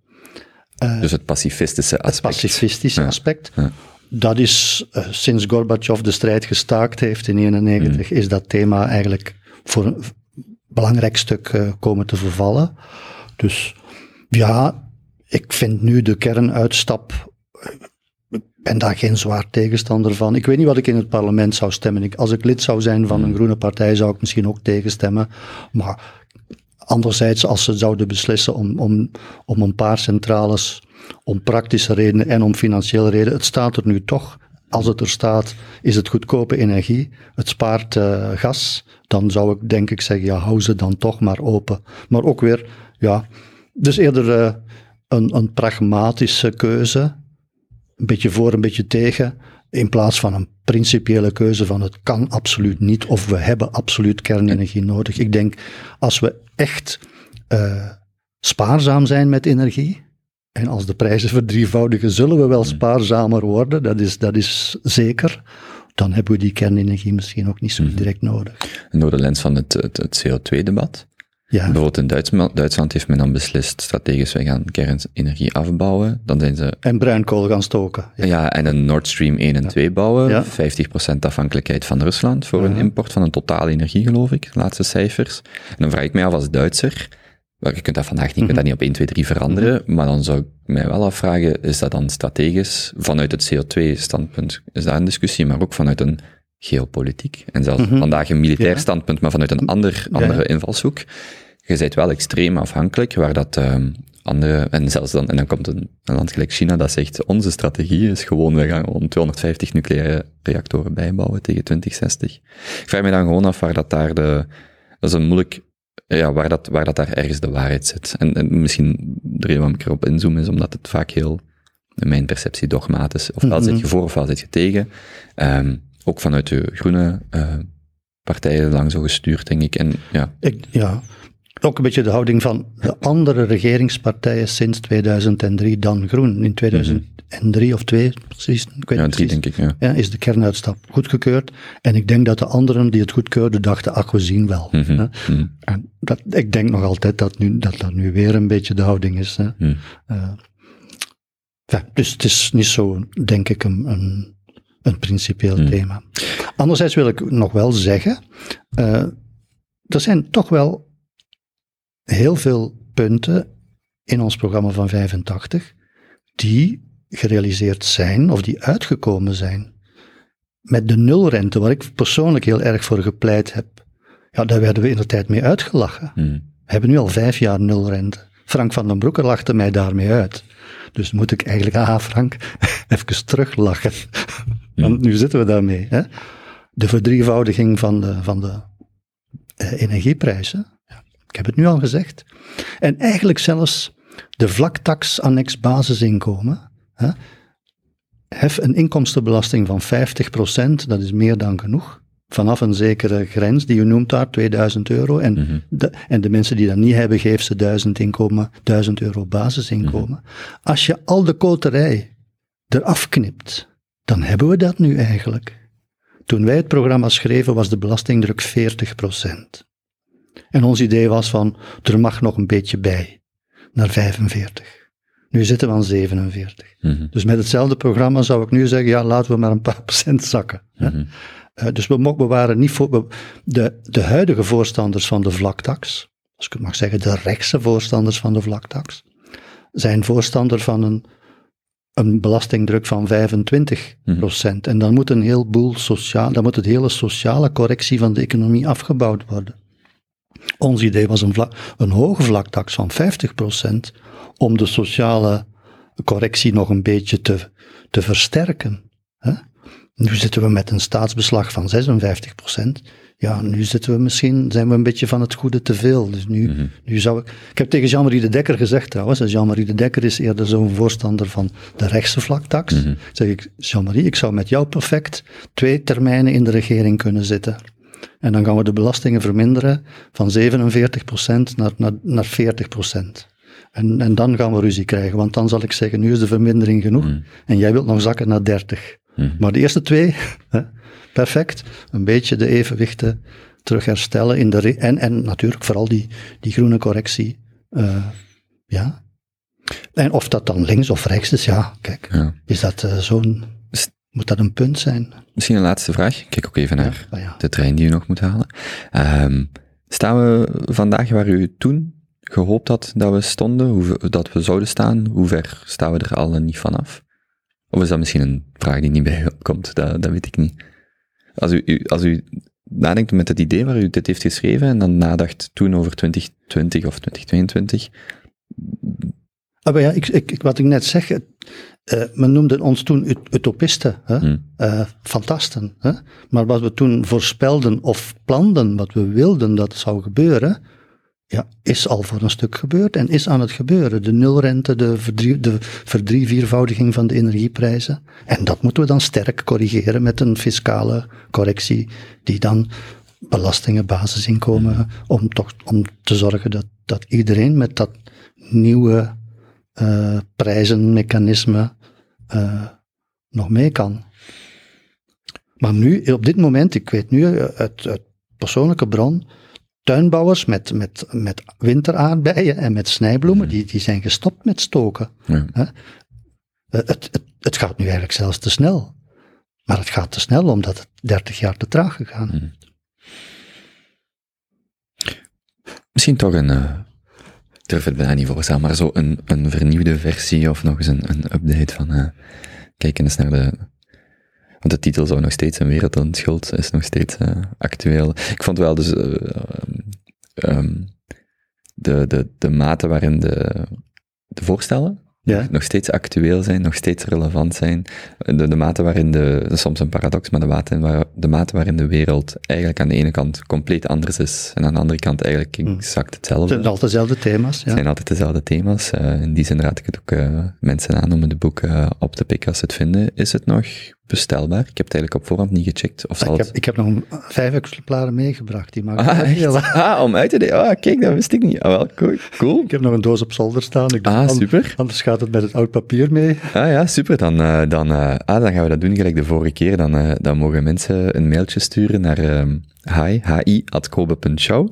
Dus het pacifistische Het aspect. pacifistische Ja. aspect. Ja. Dat is, eh, sinds Gorbachev de strijd gestaakt heeft in 1991, Mm. is dat thema eigenlijk voor een belangrijk stuk eh, komen te vervallen. Dus ja, ik vind nu de kernuitstap, eh, ben daar geen zwaar tegenstander van. Ik weet niet wat ik in het parlement zou stemmen. Ik, als ik lid zou zijn van een Mm. groene partij, zou ik misschien ook tegenstemmen. Maar Anderzijds, als ze zouden beslissen om, om, om een paar centrales, om praktische redenen en om financiële redenen, het staat er nu toch. Als het er staat, is het goedkope energie, het spaart eh, gas, dan zou ik denk ik zeggen, ja, hou ze dan toch maar open. Maar ook weer, ja, dus eerder eh, een, een pragmatische keuze, een beetje voor, een beetje tegen, in plaats van een principiële keuze van het kan absoluut niet of we hebben absoluut kernenergie nodig. Ik denk, als we echt eh, spaarzaam zijn met energie, en als de prijzen verdrievoudigen, zullen we wel spaarzamer worden, dat is, dat is zeker. Dan hebben we die kernenergie misschien ook niet zo direct nodig. En door de lens van het, het, het CO2-debat. Ja, Bijvoorbeeld in Duitsland, Duitsland heeft men dan beslist, strategisch, wij gaan kernenergie afbouwen. Dan zijn ze, en bruinkool gaan stoken. Ja. ja, en een Nord Stream 1 en 2 bouwen. Ja. 50% afhankelijkheid van Rusland voor een import van een totale energie, geloof ik. Laatste cijfers. En dan vraag ik mij af als Duitser, wel, je kunt dat vandaag niet, je kunt dat niet op 1, 2, 3 veranderen, maar dan zou ik mij wel afvragen, is dat dan strategisch, vanuit het CO2-standpunt is daar een discussie, maar ook vanuit een geopolitiek, en zelfs vandaag een militair Ja. standpunt, maar vanuit een ander, Ja. andere invalshoek. Je bent wel extreem afhankelijk, waar dat ehm, andere, en zelfs dan, en dan komt een, een land gelijk China dat zegt, onze strategie is gewoon, we gaan gewoon 250 nucleaire reactoren bijbouwen tegen 2060. Ik vraag me dan gewoon af waar dat daar de, dat is een moeilijk, ja, waar dat, waar dat daar ergens de waarheid zit. En, en misschien de reden waarom ik erop inzoom is omdat het vaak heel, in mijn perceptie, dogmatisch, ofwel zit je voor ofwel zit je tegen. Ehm, ook vanuit de groene eh, partijen lang zo gestuurd, denk ik. En ja, Ik, ja, ook een beetje de houding van de andere regeringspartijen sinds 2003 dan Groen. In 2003 of 2, precies. Ik weet ja drie precies. denk ik, ja. Ja, is de kernuitstap goedgekeurd. En ik denk dat de anderen die het goedkeurden dachten, ach, we zien wel. Mhm, Hè. mhm. En dat, ik denk nog altijd dat, nu, dat dat nu weer een beetje de houding is. Hè. Hm. Eh, ja, dus het is niet zo, denk ik, een, een, een principieel Hmm. thema. Anderzijds wil ik nog wel zeggen, eh, er zijn toch wel heel veel punten in ons programma van 85 die gerealiseerd zijn of die uitgekomen zijn. Met de nulrente, waar ik persoonlijk heel erg voor gepleit heb, ja, daar werden we in de tijd mee uitgelachen. Hm. We hebben nu al vijf jaar nulrente. Frank van den Broeke lachte mij daarmee uit. Dus moet ik eigenlijk, ah Frank, even teruglachen. Want nu zitten we daarmee. Hè? De verdrievoudiging van de, van de eh, energieprijzen. Ja, ik heb het nu al gezegd. En eigenlijk zelfs de vlaktax annex basisinkomen. Hè? Hef een inkomstenbelasting van 50%, dat is meer dan genoeg. Vanaf een zekere grens die u noemt daar, 2000 euro. En, Mhm. de, en de mensen die dat niet hebben, geef ze 1000, inkomen, 1000 euro basisinkomen. Als je al de koterij eraf knipt, dan hebben we dat nu eigenlijk. Toen wij het programma schreven, was de belastingdruk 40%. En ons idee was van, er mag nog een beetje bij, naar 45. Nu zitten we aan 47. Mhm. Dus met hetzelfde programma zou ik nu zeggen, ja, laten we maar een paar procent zakken. Mhm. Eh, dus we, we waren niet voor. we- de, de huidige voorstanders van de vlaktax, als ik het mag zeggen, de rechtse voorstanders van de vlaktax, zijn voorstander van een, een belastingdruk van 25 procent. En dan moet een heleboel sociaal, dan moet het hele sociale correctie van de economie afgebouwd worden. Ons idee was een, vla- een hoge vlaktax van 50 procent om de sociale correctie nog een beetje te, te versterken. Hè? Nu zitten we met een staatsbeslag van 56 procent. Ja, nu zitten we misschien, zijn we een beetje van het goede te veel. Dus nu, nu zou ik... Ik heb tegen Jean-Marie de Dekker gezegd trouwens, en Jean-Marie de Dekker is eerder zo'n voorstander van de rechtse vlaktax. Zeg ik, Jean-Marie, ik zou met jou perfect twee termijnen in de regering kunnen zitten. En dan gaan we de belastingen verminderen van 47 procent naar, naar, naar 40 procent. En, en dan gaan we ruzie krijgen, want dan zal ik zeggen, nu is de vermindering genoeg. En jij wilt nog zakken naar 30. Maar de eerste twee, hè, perfect. Een beetje de evenwichten terug herstellen. In de en, en natuurlijk vooral die, die groene correctie. eh, ja. En of dat dan links of rechts is, ja, kijk. Ja. Is dat eh, zo'n... Moet dat een punt zijn? Misschien een laatste vraag. Ik Kijk ook even naar Ah, ja. de trein die u nog moet halen. Ehm, staan we vandaag waar u toen gehoopt had dat we stonden, hoe, dat we zouden staan? Hoe ver staan we er al niet vanaf? Of is dat misschien een vraag die niet bij u opkomt? Dat, dat weet ik niet. Als u, als u nadenkt met het idee waar u dit heeft geschreven en dan nadacht toen over 2020 of 2022, Ah, ja, ik, ik, wat ik net zeg, eh, men noemde ons toen ut- utopisten, hè? Hmm. eh, fantasten. Hè? Maar wat we toen voorspelden of planden, wat we wilden dat zou gebeuren, ja, is al voor een stuk gebeurd en is aan het gebeuren. De nulrente, de, verdrie, de verdrieviervoudiging van de energieprijzen. En dat moeten we dan sterk corrigeren met een fiscale correctie, die dan belastingen, basisinkomen, om toch om te zorgen dat, dat iedereen met dat nieuwe eh, prijzenmechanisme eh, nog mee kan. Maar nu, op dit moment, ik weet nu uit, uit persoonlijke bron, tuinbouwers met, met, met winteraardbeien en met snijbloemen, die, die zijn gestopt met stoken. ja. Hè? Eh, Het, het, het gaat nu eigenlijk zelfs te snel. Maar het gaat te snel omdat het 30 jaar te traag gegaan. Misschien toch een, ik durf het bijna niet voorstellen, maar zo een, een vernieuwde versie of nog eens een, een update van, eh kijk eens naar de, want de titel zou nog steeds een wereld aan schuld, is nog steeds eh, actueel. Ik vond wel dus, eh, ehm, ehm, de, de, de mate waarin de, de voorstellen Ja. nog steeds actueel zijn, nog steeds relevant zijn. De, de mate waarin de, dat is soms een paradox, maar de mate, waar, de mate waarin de wereld eigenlijk aan de ene kant compleet anders is en aan de andere kant eigenlijk exact Het hetzelfde. zijn altijd dezelfde thema's. Het Ja. zijn altijd dezelfde thema's. Eh, in die zin raad ik het ook mensen aan om het boek op te pikken als ze het vinden. Is het nog bestelbaar? Ik heb het eigenlijk op voorhand niet gecheckt. Of zal Ik het... heb, ik heb nog een- vijf exemplaren meegebracht. Die maken Ah, ah, om uit te delen. Ah, kijk, dat wist ik niet. Ah, wel, cool. cool. Ik heb nog een doos op zolder staan. Ik Ah, super. Anders gaat het met het oud papier mee. Ah ja, super. Dan, eh, dan, eh, ah, dan gaan we dat doen gelijk de vorige keer. Dan, eh, dan mogen mensen een mailtje sturen naar hi, kobe.show.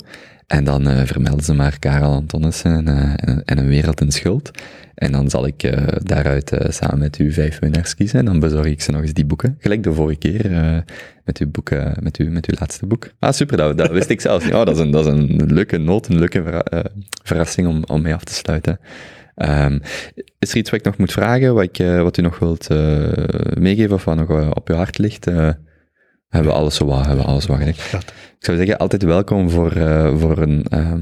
En dan vermelden ze maar Karel Antonissen en, en, en een wereld in schuld. En dan zal ik eh, daaruit eh, samen met u vijf winnaars kiezen. En dan bezorg ik ze nog eens die boeken. Gelijk de vorige keer eh, met, uw boek, eh, met, uw, met uw laatste boek. Ah, super, dat, dat wist ik zelfs niet. Oh, dat is een, dat is een leuke noot, een leuke verra- verrassing om, om mee af te sluiten. Ehm, is er iets wat ik nog moet vragen, wat, ik, wat u nog wilt meegeven of wat nog op uw hart ligt? Hebben we alles zo wat, hebben we alles wat. Ik zou zeggen, altijd welkom voor, voor, een, ehm,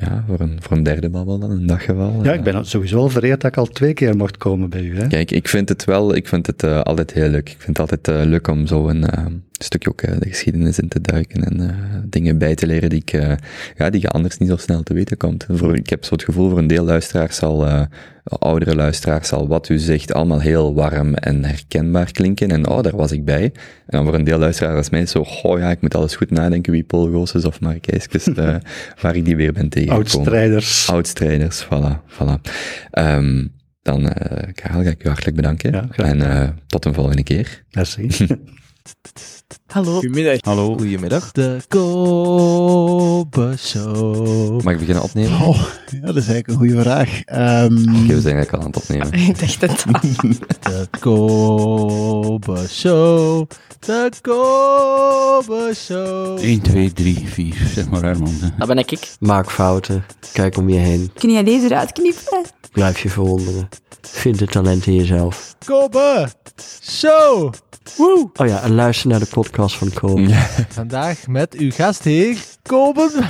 ja, voor, een, voor een derde babbel dan, een daggeval. Ja, ik ben sowieso al vereerd dat ik al twee keer mocht komen bij u. Hè? Kijk, ik vind het wel, ik vind het eh, altijd heel leuk. Ik vind het altijd eh, leuk om zo een eh, stukje ook eh, de geschiedenis in te duiken en eh, dingen bij te leren die ik, eh, ja, die je anders niet zo snel te weten komt. Voor, ik heb zo het gevoel voor een deel luisteraars zal, oudere luisteraars zal wat u zegt allemaal heel warm en herkenbaar klinken en oh, daar was ik bij. En dan voor een deel luisteraars als mij zo, oh ja, ik moet alles goed nadenken wie Paul Goossens of Mark Eiskes, waar ik die weer ben tegengekomen. Oud-strijders. Oudstrijders, voilà, voilà. Ehm, dan, Karel, ga ik u hartelijk bedanken. Ja, en tot een volgende keer. Merci. Hallo. Goedemiddag. Hallo. Goedemiddag. De Kobe Show. Mag ik beginnen opnemen? Oh, ja, dat is eigenlijk een goede vraag. Ehm, Oké, we zijn eigenlijk al aan het opnemen. Ik dacht het al. De Kobe Show. De Kobe Show. 1, 2, 3, 4. Zeg maar Herman. Dat ben ik. Maak fouten. Kijk om je heen. Kun jij deze eruit knippen? Blijf je verwonderen. Vind de talent in jezelf. Kobe Show. Woe. Oh ja, en luister naar de podcast van Kobe. Vandaag met uw gastheer Kobe.